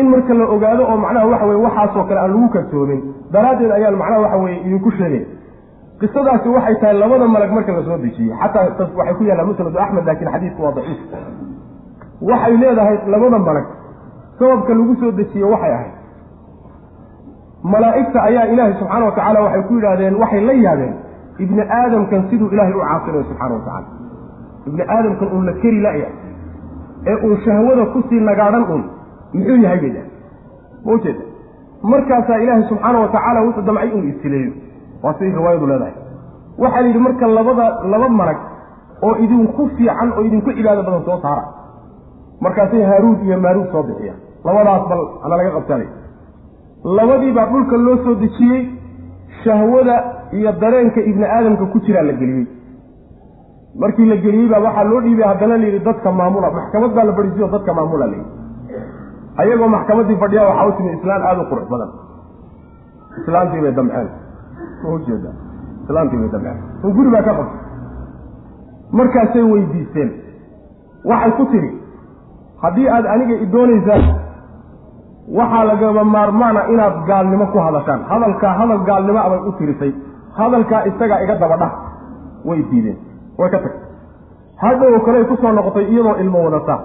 In marka la ogaado oo macnaha waxa weye waxaasoo kale aan lagu kalsoomin daraaddeed ayaan macnaha waxa weye idinku sheegay. Qisadaasi waxay tahay labada malag marka la soo dejiyey xataa waxay ku yaallaan musnadu axmed laakiin xadiisku waa daciif. Waxay leedahay labada malag. Sababka lagu soo dejiye waxay ahayd. Malaa'igta ayaa ilaahay subxaana wa tacaala waxay ku yidhaahdeen waxay la yaabeen ibni aadamkan siduu ilaahay u caasinayo subxana wa tacaala ibni aadamkan uun la keri la'ya ee uun shahwada ku sii nagaadhan uun muxuu yahay bay dhahay ma ujeeda markaasaa ilaahay subxaana wa tacaala wuxuu damcay inuu istileeyo. Waa siday riwaayadu leedahay. Waxaa la yidhi marka labada laba malag oo idinku fiican oo idinku cibaado badan soo saara. Markaasay haaruud iyo maaruud soo bixiyaan. Labadaas bal ana laga qabsanay labadii baa dhulka loo soo dejiyey shahwada iyo dareenka ibni aadamka ku jiraa la geliyey. Markii la geliyey baa waxaa loo dhiibay haddana layidhi dadka maamula maxkamad baa la fadhiisiyo dadka maamula layidhi ayagoo maxkamaddii fadhiyaa waxaa u timi islaan aada u qurux badan. Islaantii bay damceen. Ujeeda islaantii bay damceen. Un guri baa ka qabtay markaasay weydiisteen. Waxay ku tidhi haddii aad aniga i doonaysaan waxaa lagaba maarmaana inaad gaalnimo ku hadashaan. Hadalkaa hadal gaalnimo abay u tirisay. Hadalkaa isagaa iga daba dhah way diideen. Way ka tagtay. Hadhow kaley ku soo noqotay iyadoo ilmo wadata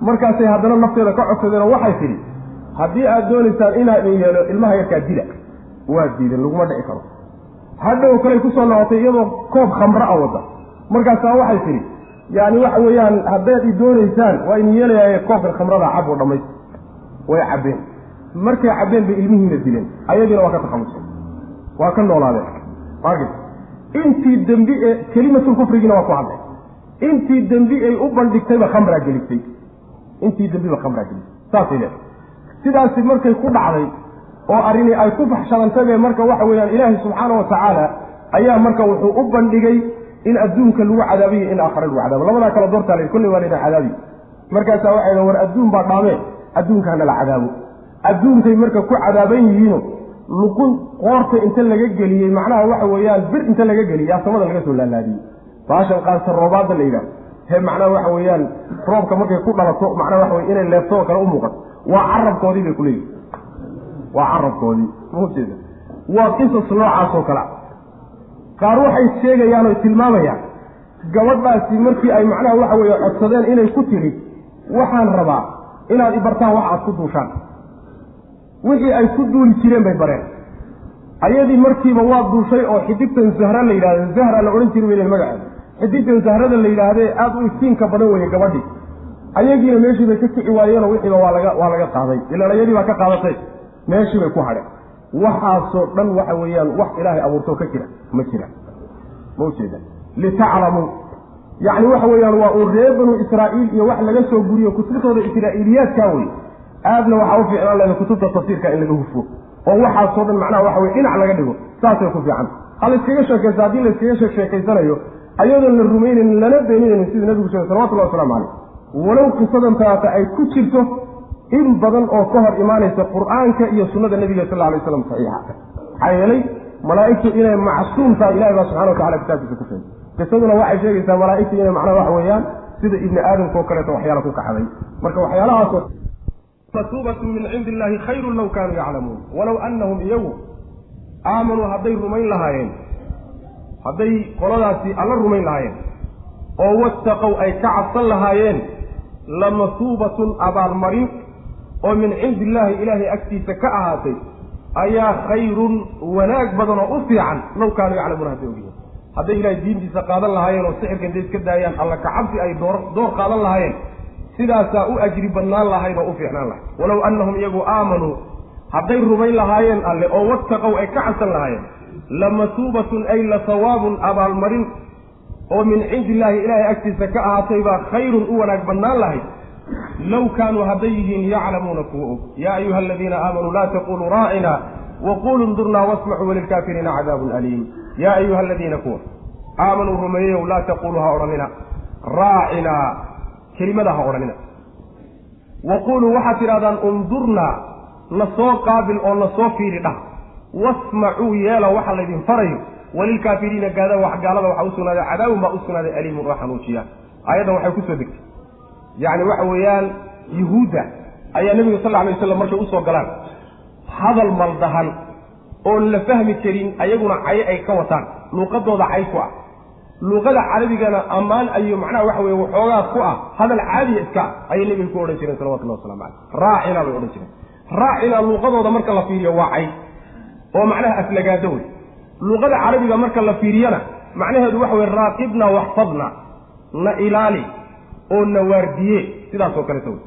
markaasay haddana nafteeda ka codsadeenoo waxay tidhi haddii aad doonaysaan inaa idin yeelo ilmaha yarkaa dila. Waa diideen laguma dhici karo. Hadhow kaley ku soo noqotay iyadoo koob khamra a wada markaasaa waxay tidhi yaani waxa weeyaan haddaad i doonaysaan waa idin yeelayaa koobkan khamrada cab oo way cabbeen. Markay cabbeen bay ilmihiina dileen. Ayadiina waa ka takhalusay waa ka noolaadeen. Maargis intii dembi ee kelimatul kufrigiina waa ku hadlay intii dembi ay u bandhigtayba khamraa gelisay intii dembiba khamraa gelisay saasay leedahay sidaasi markay ku dhacday oo arrini ay ku faxshadantaybe marka waxa weeyaan ilaahay subxaana wa ayaa marka wuxuu u bandhigay in adduunka lagu cadaabiyo in aakhare lagu cadaabo. Labadaa kala doortaa la kulli waa layna cadaabi. Markaasaa waxay dhan war adduun baa dhaamee adduunka la cadaabo. Adduunkay marka ku cadaaban yihiino luqun qoorta inta laga geliyey macnaha waxa weeyaan bir inta laga geliyey yaa samada laga soo laalaadiyey. Baashan qaarta roobaadda la yidhaah he macnaha waxa weeyaan roobka markay ku dhalato macnaha waxa wey inay leebto oo kale u muuqato. Waa carabkoodii bay kuleeyihin waa carabkoodii maujeeda waa qisas noocaasoo kale. Qaar waxay sheegayaan oy tilmaamayaan gabadhaasi markii ay macnaha waxa weeye codsadeen inay ku tidhi waxaan rabaa inaad ibartaan wax aad ku duushaan. Wixii ay ku duuli jireen bay bareen. Ayadii markiiba waa duushay oo xidigtan zahra la yidhahdo. Zahra la odhan jiri weylen magaceeda xidigtan zahrada la yidhaahdee aada u iftiinka badan weeye gabadhii ayagiina meeshii bay ka kici waayeenoo wixiiba waa laga waa laga qaaday. Ilaan ayadii baa ka qaadatay. Meeshii bay ku hadheen waxaasoo dhan waxa weeyaan wax ilaahay abuurtoo ka jira. Ma jira. Ma ujeeda litaclamuu yacni waxa weeyaan waa uu reer banu israa'iil iyo wax laga soo guriyo kutubtooda israa'iiliyaadkaa wey aadna waxaa u fiicnaan leeda kutubta tafsiirka in laga hufo. Oo waxaasoo dhan macnaha waxa weye dhinac laga dhigo. Saasay ku fiican. Ha layskaga sheekaysa haddii layskaga sheek sheekaysanayo ayadoon la rumaynaynin lana beeninaynin sida nabigu sheegay salawatullahi waslamu caleyh walow qisadan taata ay ku jirto in badan oo ka hor imaanaysa qur'aanka iyo sunnada nebiga sal alay slam saxiixa. Maxaa yeelay malaa'igtu inay macsuum tahay ilahi baa subxana wa tacala kitaabkiisa ku sheegay. Qisaduna waxay sheegaysaa malaa'igtu inay macnaha waxa weeyaan sida ibni aadamka oo kaleeto waxyaala ku kaxday. Marka waxyaalahaasoo matuubatun min cindi illaahi khayrun law kaanuu yaclamuun. Walow annahum iyagu aamanuu hadday rumayn lahaayeen hadday qoladaasi alla rumayn lahaayeen oo wattaqow ay ka cabsan lahaayeen lamasuubatun abaalmarin oo min cindi illaahi ilaahay agtiisa ka ahaatay ayaa khayrun wanaag badan oo u fiican. Law kaanuu yaclamuuna hadday ogyihiin hadday ilaahay diintiisa qaadan lahaayeen oo sixirka intay iska daayaan alla kacabsi ay door door qaadan lahaayeen sidaasaa u ajri badnaan lahayd oo u fiicnaan lahayd walow annahum iyagu aamanuu hadday rumayn lahaayeen alle oo wattaqow ay ka cabsan lahaayeen lamasuubatun ay la sawaabun abaalmarin oo min cindi illaahi ilaahay agtiisa ka ahaatay baa khayrun u wanaag badnaan lahayd. Low kaanuu hadday yihiin yaclamuuna kuwa og. Yaa ayuha aladiina aamanuu laa taquluu raacina waquluu ndurnaa wasmacuu walilkaafiriina cadaabun aliim. Yaa ayuha aladiina kuwa aamanuu rumeeyeyow laa taquluu ha odhanina. Raacinaa kelimada ha odhanina. Waquluu waxaad tidhahdaan undurnaa na soo qaabil oo na soo fiiri dhah wasmacuu yeela waxa laydin farayo walilkaafiriina gaalada waxaa usugnaaday cadaabun baa u sugnaaday aliimun oo xanuujiya aayaddan waxay ku soo degtay. Yacni waxa weeyaan yuhuudda ayaa nebiga sal alay waslam markay u soo galaan. Hadal maldahan oon la fahmi karin ayaguna cayo ay ka wataan. Luuqadooda cay ku ah. Luuqada carabigana ammaan ayo macnaha waxa weye waxoogaa ku ah. Hadal caadiya iska ah ayay nebiga ku odhan jireen salawatullahi waslamu caleyh raacina bay odhan jireen raacina luuqadooda marka la fiiriyo waa cay oo macnaha aflagaado wey. Luuqada carabiga marka la fiiriyana macnaheedu waxa weye raaqibna waxfadna na ilaali oo na waardiye sidaasoo kaleta wey.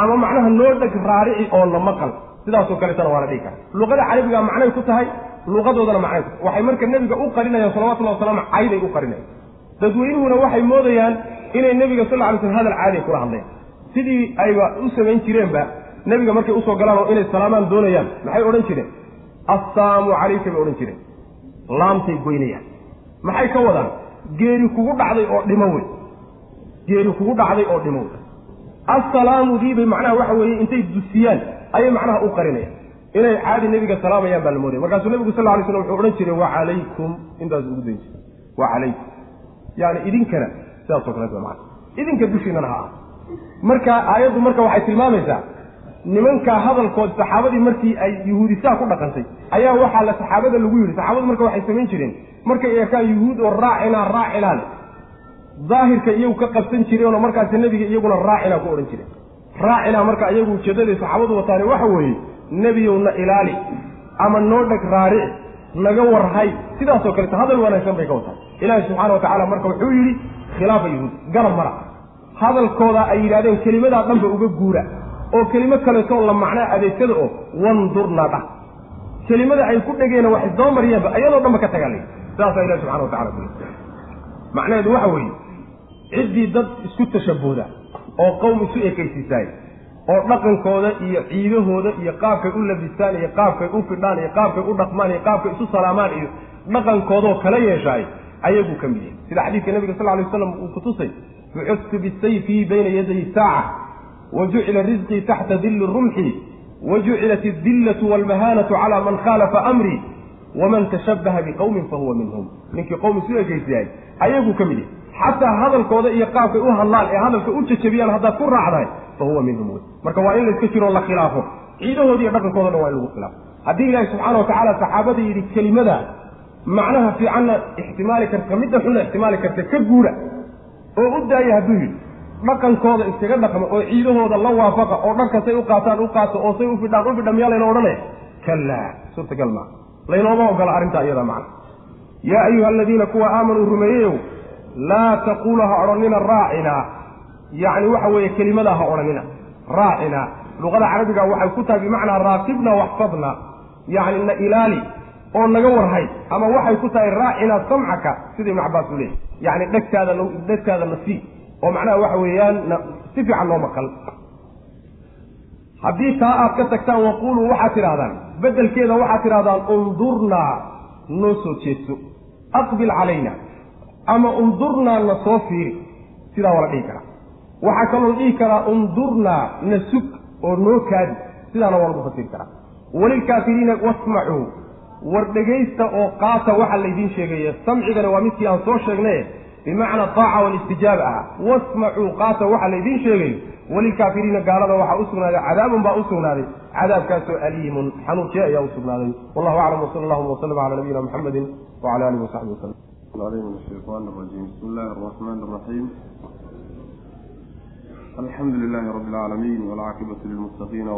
Ama macnaha noo dheg raarici oo na maqal sidaasoo kaleetana waa la dhihi kara luuqada carabiga macnay ku tahay luuqadoodana macnay ku tahay. Waxay marka nebiga u qarinayaan salawatullahi wasalaamu cayday u qarinayaan. Dadweynuhuna waxay moodayaan inay nebiga sal alay slm hadal caadiya kula hadleen. Sidii ayba u samayn jireenba nebiga markay u soo galaan oo inay salaamaan doonayaan maxay odhan jireen assalaamu calayka bay odhan jireen. Laamtay goynayaan. Maxay ka wadaan? Geeri kugu dhacday oo dhimo wey geeri kugu dhacday oo dhimo wey assalaamu diibay macnaha waxa weeye intay dusiyaan ayay macnaha u qarinayaan. Inay caadi nebiga salaamayaan baa la moodaya markaasuu nebigu sal lla alay slam wuxuu odhan jiray wa calaykum intaas ugu dayn jiray. Wa calaykum. Yani idinkana sidaasoo kaleet maa idinka dushiinana ha ah marka aayaddu marka waxay tilmaamaysaa nimankaa hadalkood saxaabadii markii ay yuhuudisaa ku dhaqantay ayaa waxaa la saxaabada lagu yidhi saxaabadu marka waxay samayn jireen. Markay eekaan yuhuud oo raacinaa raacinaan daahirka iyagu ka qabsan jireenoo markaasi nebiga iyaguna raacinaa ku odhan jireen. Raacinaa marka iyagu ujeedaday saxaabadu wataani waxa weeye nebiyowna ilaali ama noo dheg raarici naga warhay. Sidaasoo kaleeto hadal wanaagsan bay ka wataan. Ilaahi subxaana wa tacala marka wuxuu yidhi khilaafa yuhuud garab mara. Hadalkooda ay yidhahdeen kelimadaa dhanba uga guura oo kelimo kaleetoo la macnaa adeegsada oo wandurna dhah kelimada ay ku dhegeen wax isdaba mariyeenba ayadoo dhanba ka tagaalay sidaasaa ilahi subxana wa tacala ku macnaheedu waxa weeye ciddii dad isku tashabooda oo qowm isu ekaysiisaay oo dhaqankooda iyo ciidahooda iyo qaabkay u labistaan iyo qaabkay u fidhaan iyo qaabkay u dhaqmaan iyo qaabkay isu salaamaan iyo dhaqankoodoo kala yeeshaay ayaguu ka mid yahay. Sida xadiidka nabiga sal lay waslam uu kutusay bucustu bisayfi bayna yaday saaca wa jucila risqii taxta dilli rumxi wa jucilat adillatu walmahaanatu cala man khaalafa amrii waman tashabbaha biqowmin fahuwa minhum ninkii qowm isu ekaysiyahay ayaguu ka mid yahay xataa hadalkooda iyo qaabkay u hadlaan ee hadalka u jajabiyaan haddaad ku raacdahay fa huwa minhum wey marka waa in layska jiroo la khilaafo ciidahooda iyo dhaqankooda dhan waa in lagu khilaafo haddii ilaahi subxaana wa tacaala saxaabada yidhi kelimada macnaha fiicanna ixtimaali karta midda xunna ixtimaali karta ka guura oo u daaya hadduu yidhi dhaqankooda iskaga dhaqma oo ciidahooda la waafaqa oo dharka say u qaataan u qaato oo say u fidhaan u fidha miyaa layna odhanaya kallaa suurtagal maa laynooma ogola arrintaa iyada macna. Yaa ayuha aladiina kuwa aamanuu rumeeyeyow laa taquulu ha odhanina raacina. Yacni waxa weeye kelimadaa ha odhanina. Raacina. Luqada carabiga waxay ku tahay bimacnaa raaqibna waxfadna. Yacni na ilaali oo naga warhay ama waxay ku tahay raacina samcaka sida ibnu cabbaas uu leeyay yacni dhegtaada dhegtaada na sii oo macnaha waxa weeyaan si fiican noo maqal. Haddii taa aad ka tagtaan waquuluu waxaad tidhahdaan beddelkeeda waxaad tidhahdaan undurnaa noo soo jeedso aqbil calayna ama undurnaa na soo fiiri sidaa waa la dhihi karaa. Waxaa kaloo la dhihi karaa undurnaa na sug oo noo kaadi sidaana waa lagu fasiri karaa. Walilkaafiriina wasmacuu war dhegaysta oo qaata waxa laydiin sheegaya samcigana waa midkii aan soo sheegnaye bimacnaa aaca walistijaab ah wasmacuu qaata waxaa laydin sheegayo walilkaafiriina gaalada waxaa u sugnaaday cadaabun baa u cadaabkaasoo aliimun xanuujee ayaa u wallahu aclam wsala allahuma waslama cala nabiyina muxamedin wacala alihi wasaxbi waslm shayaan rajim bismi illahi araxmaan raxiim alxamdu lilahi rabi lcaalamiin walcaaqibatu lilmuttaqiina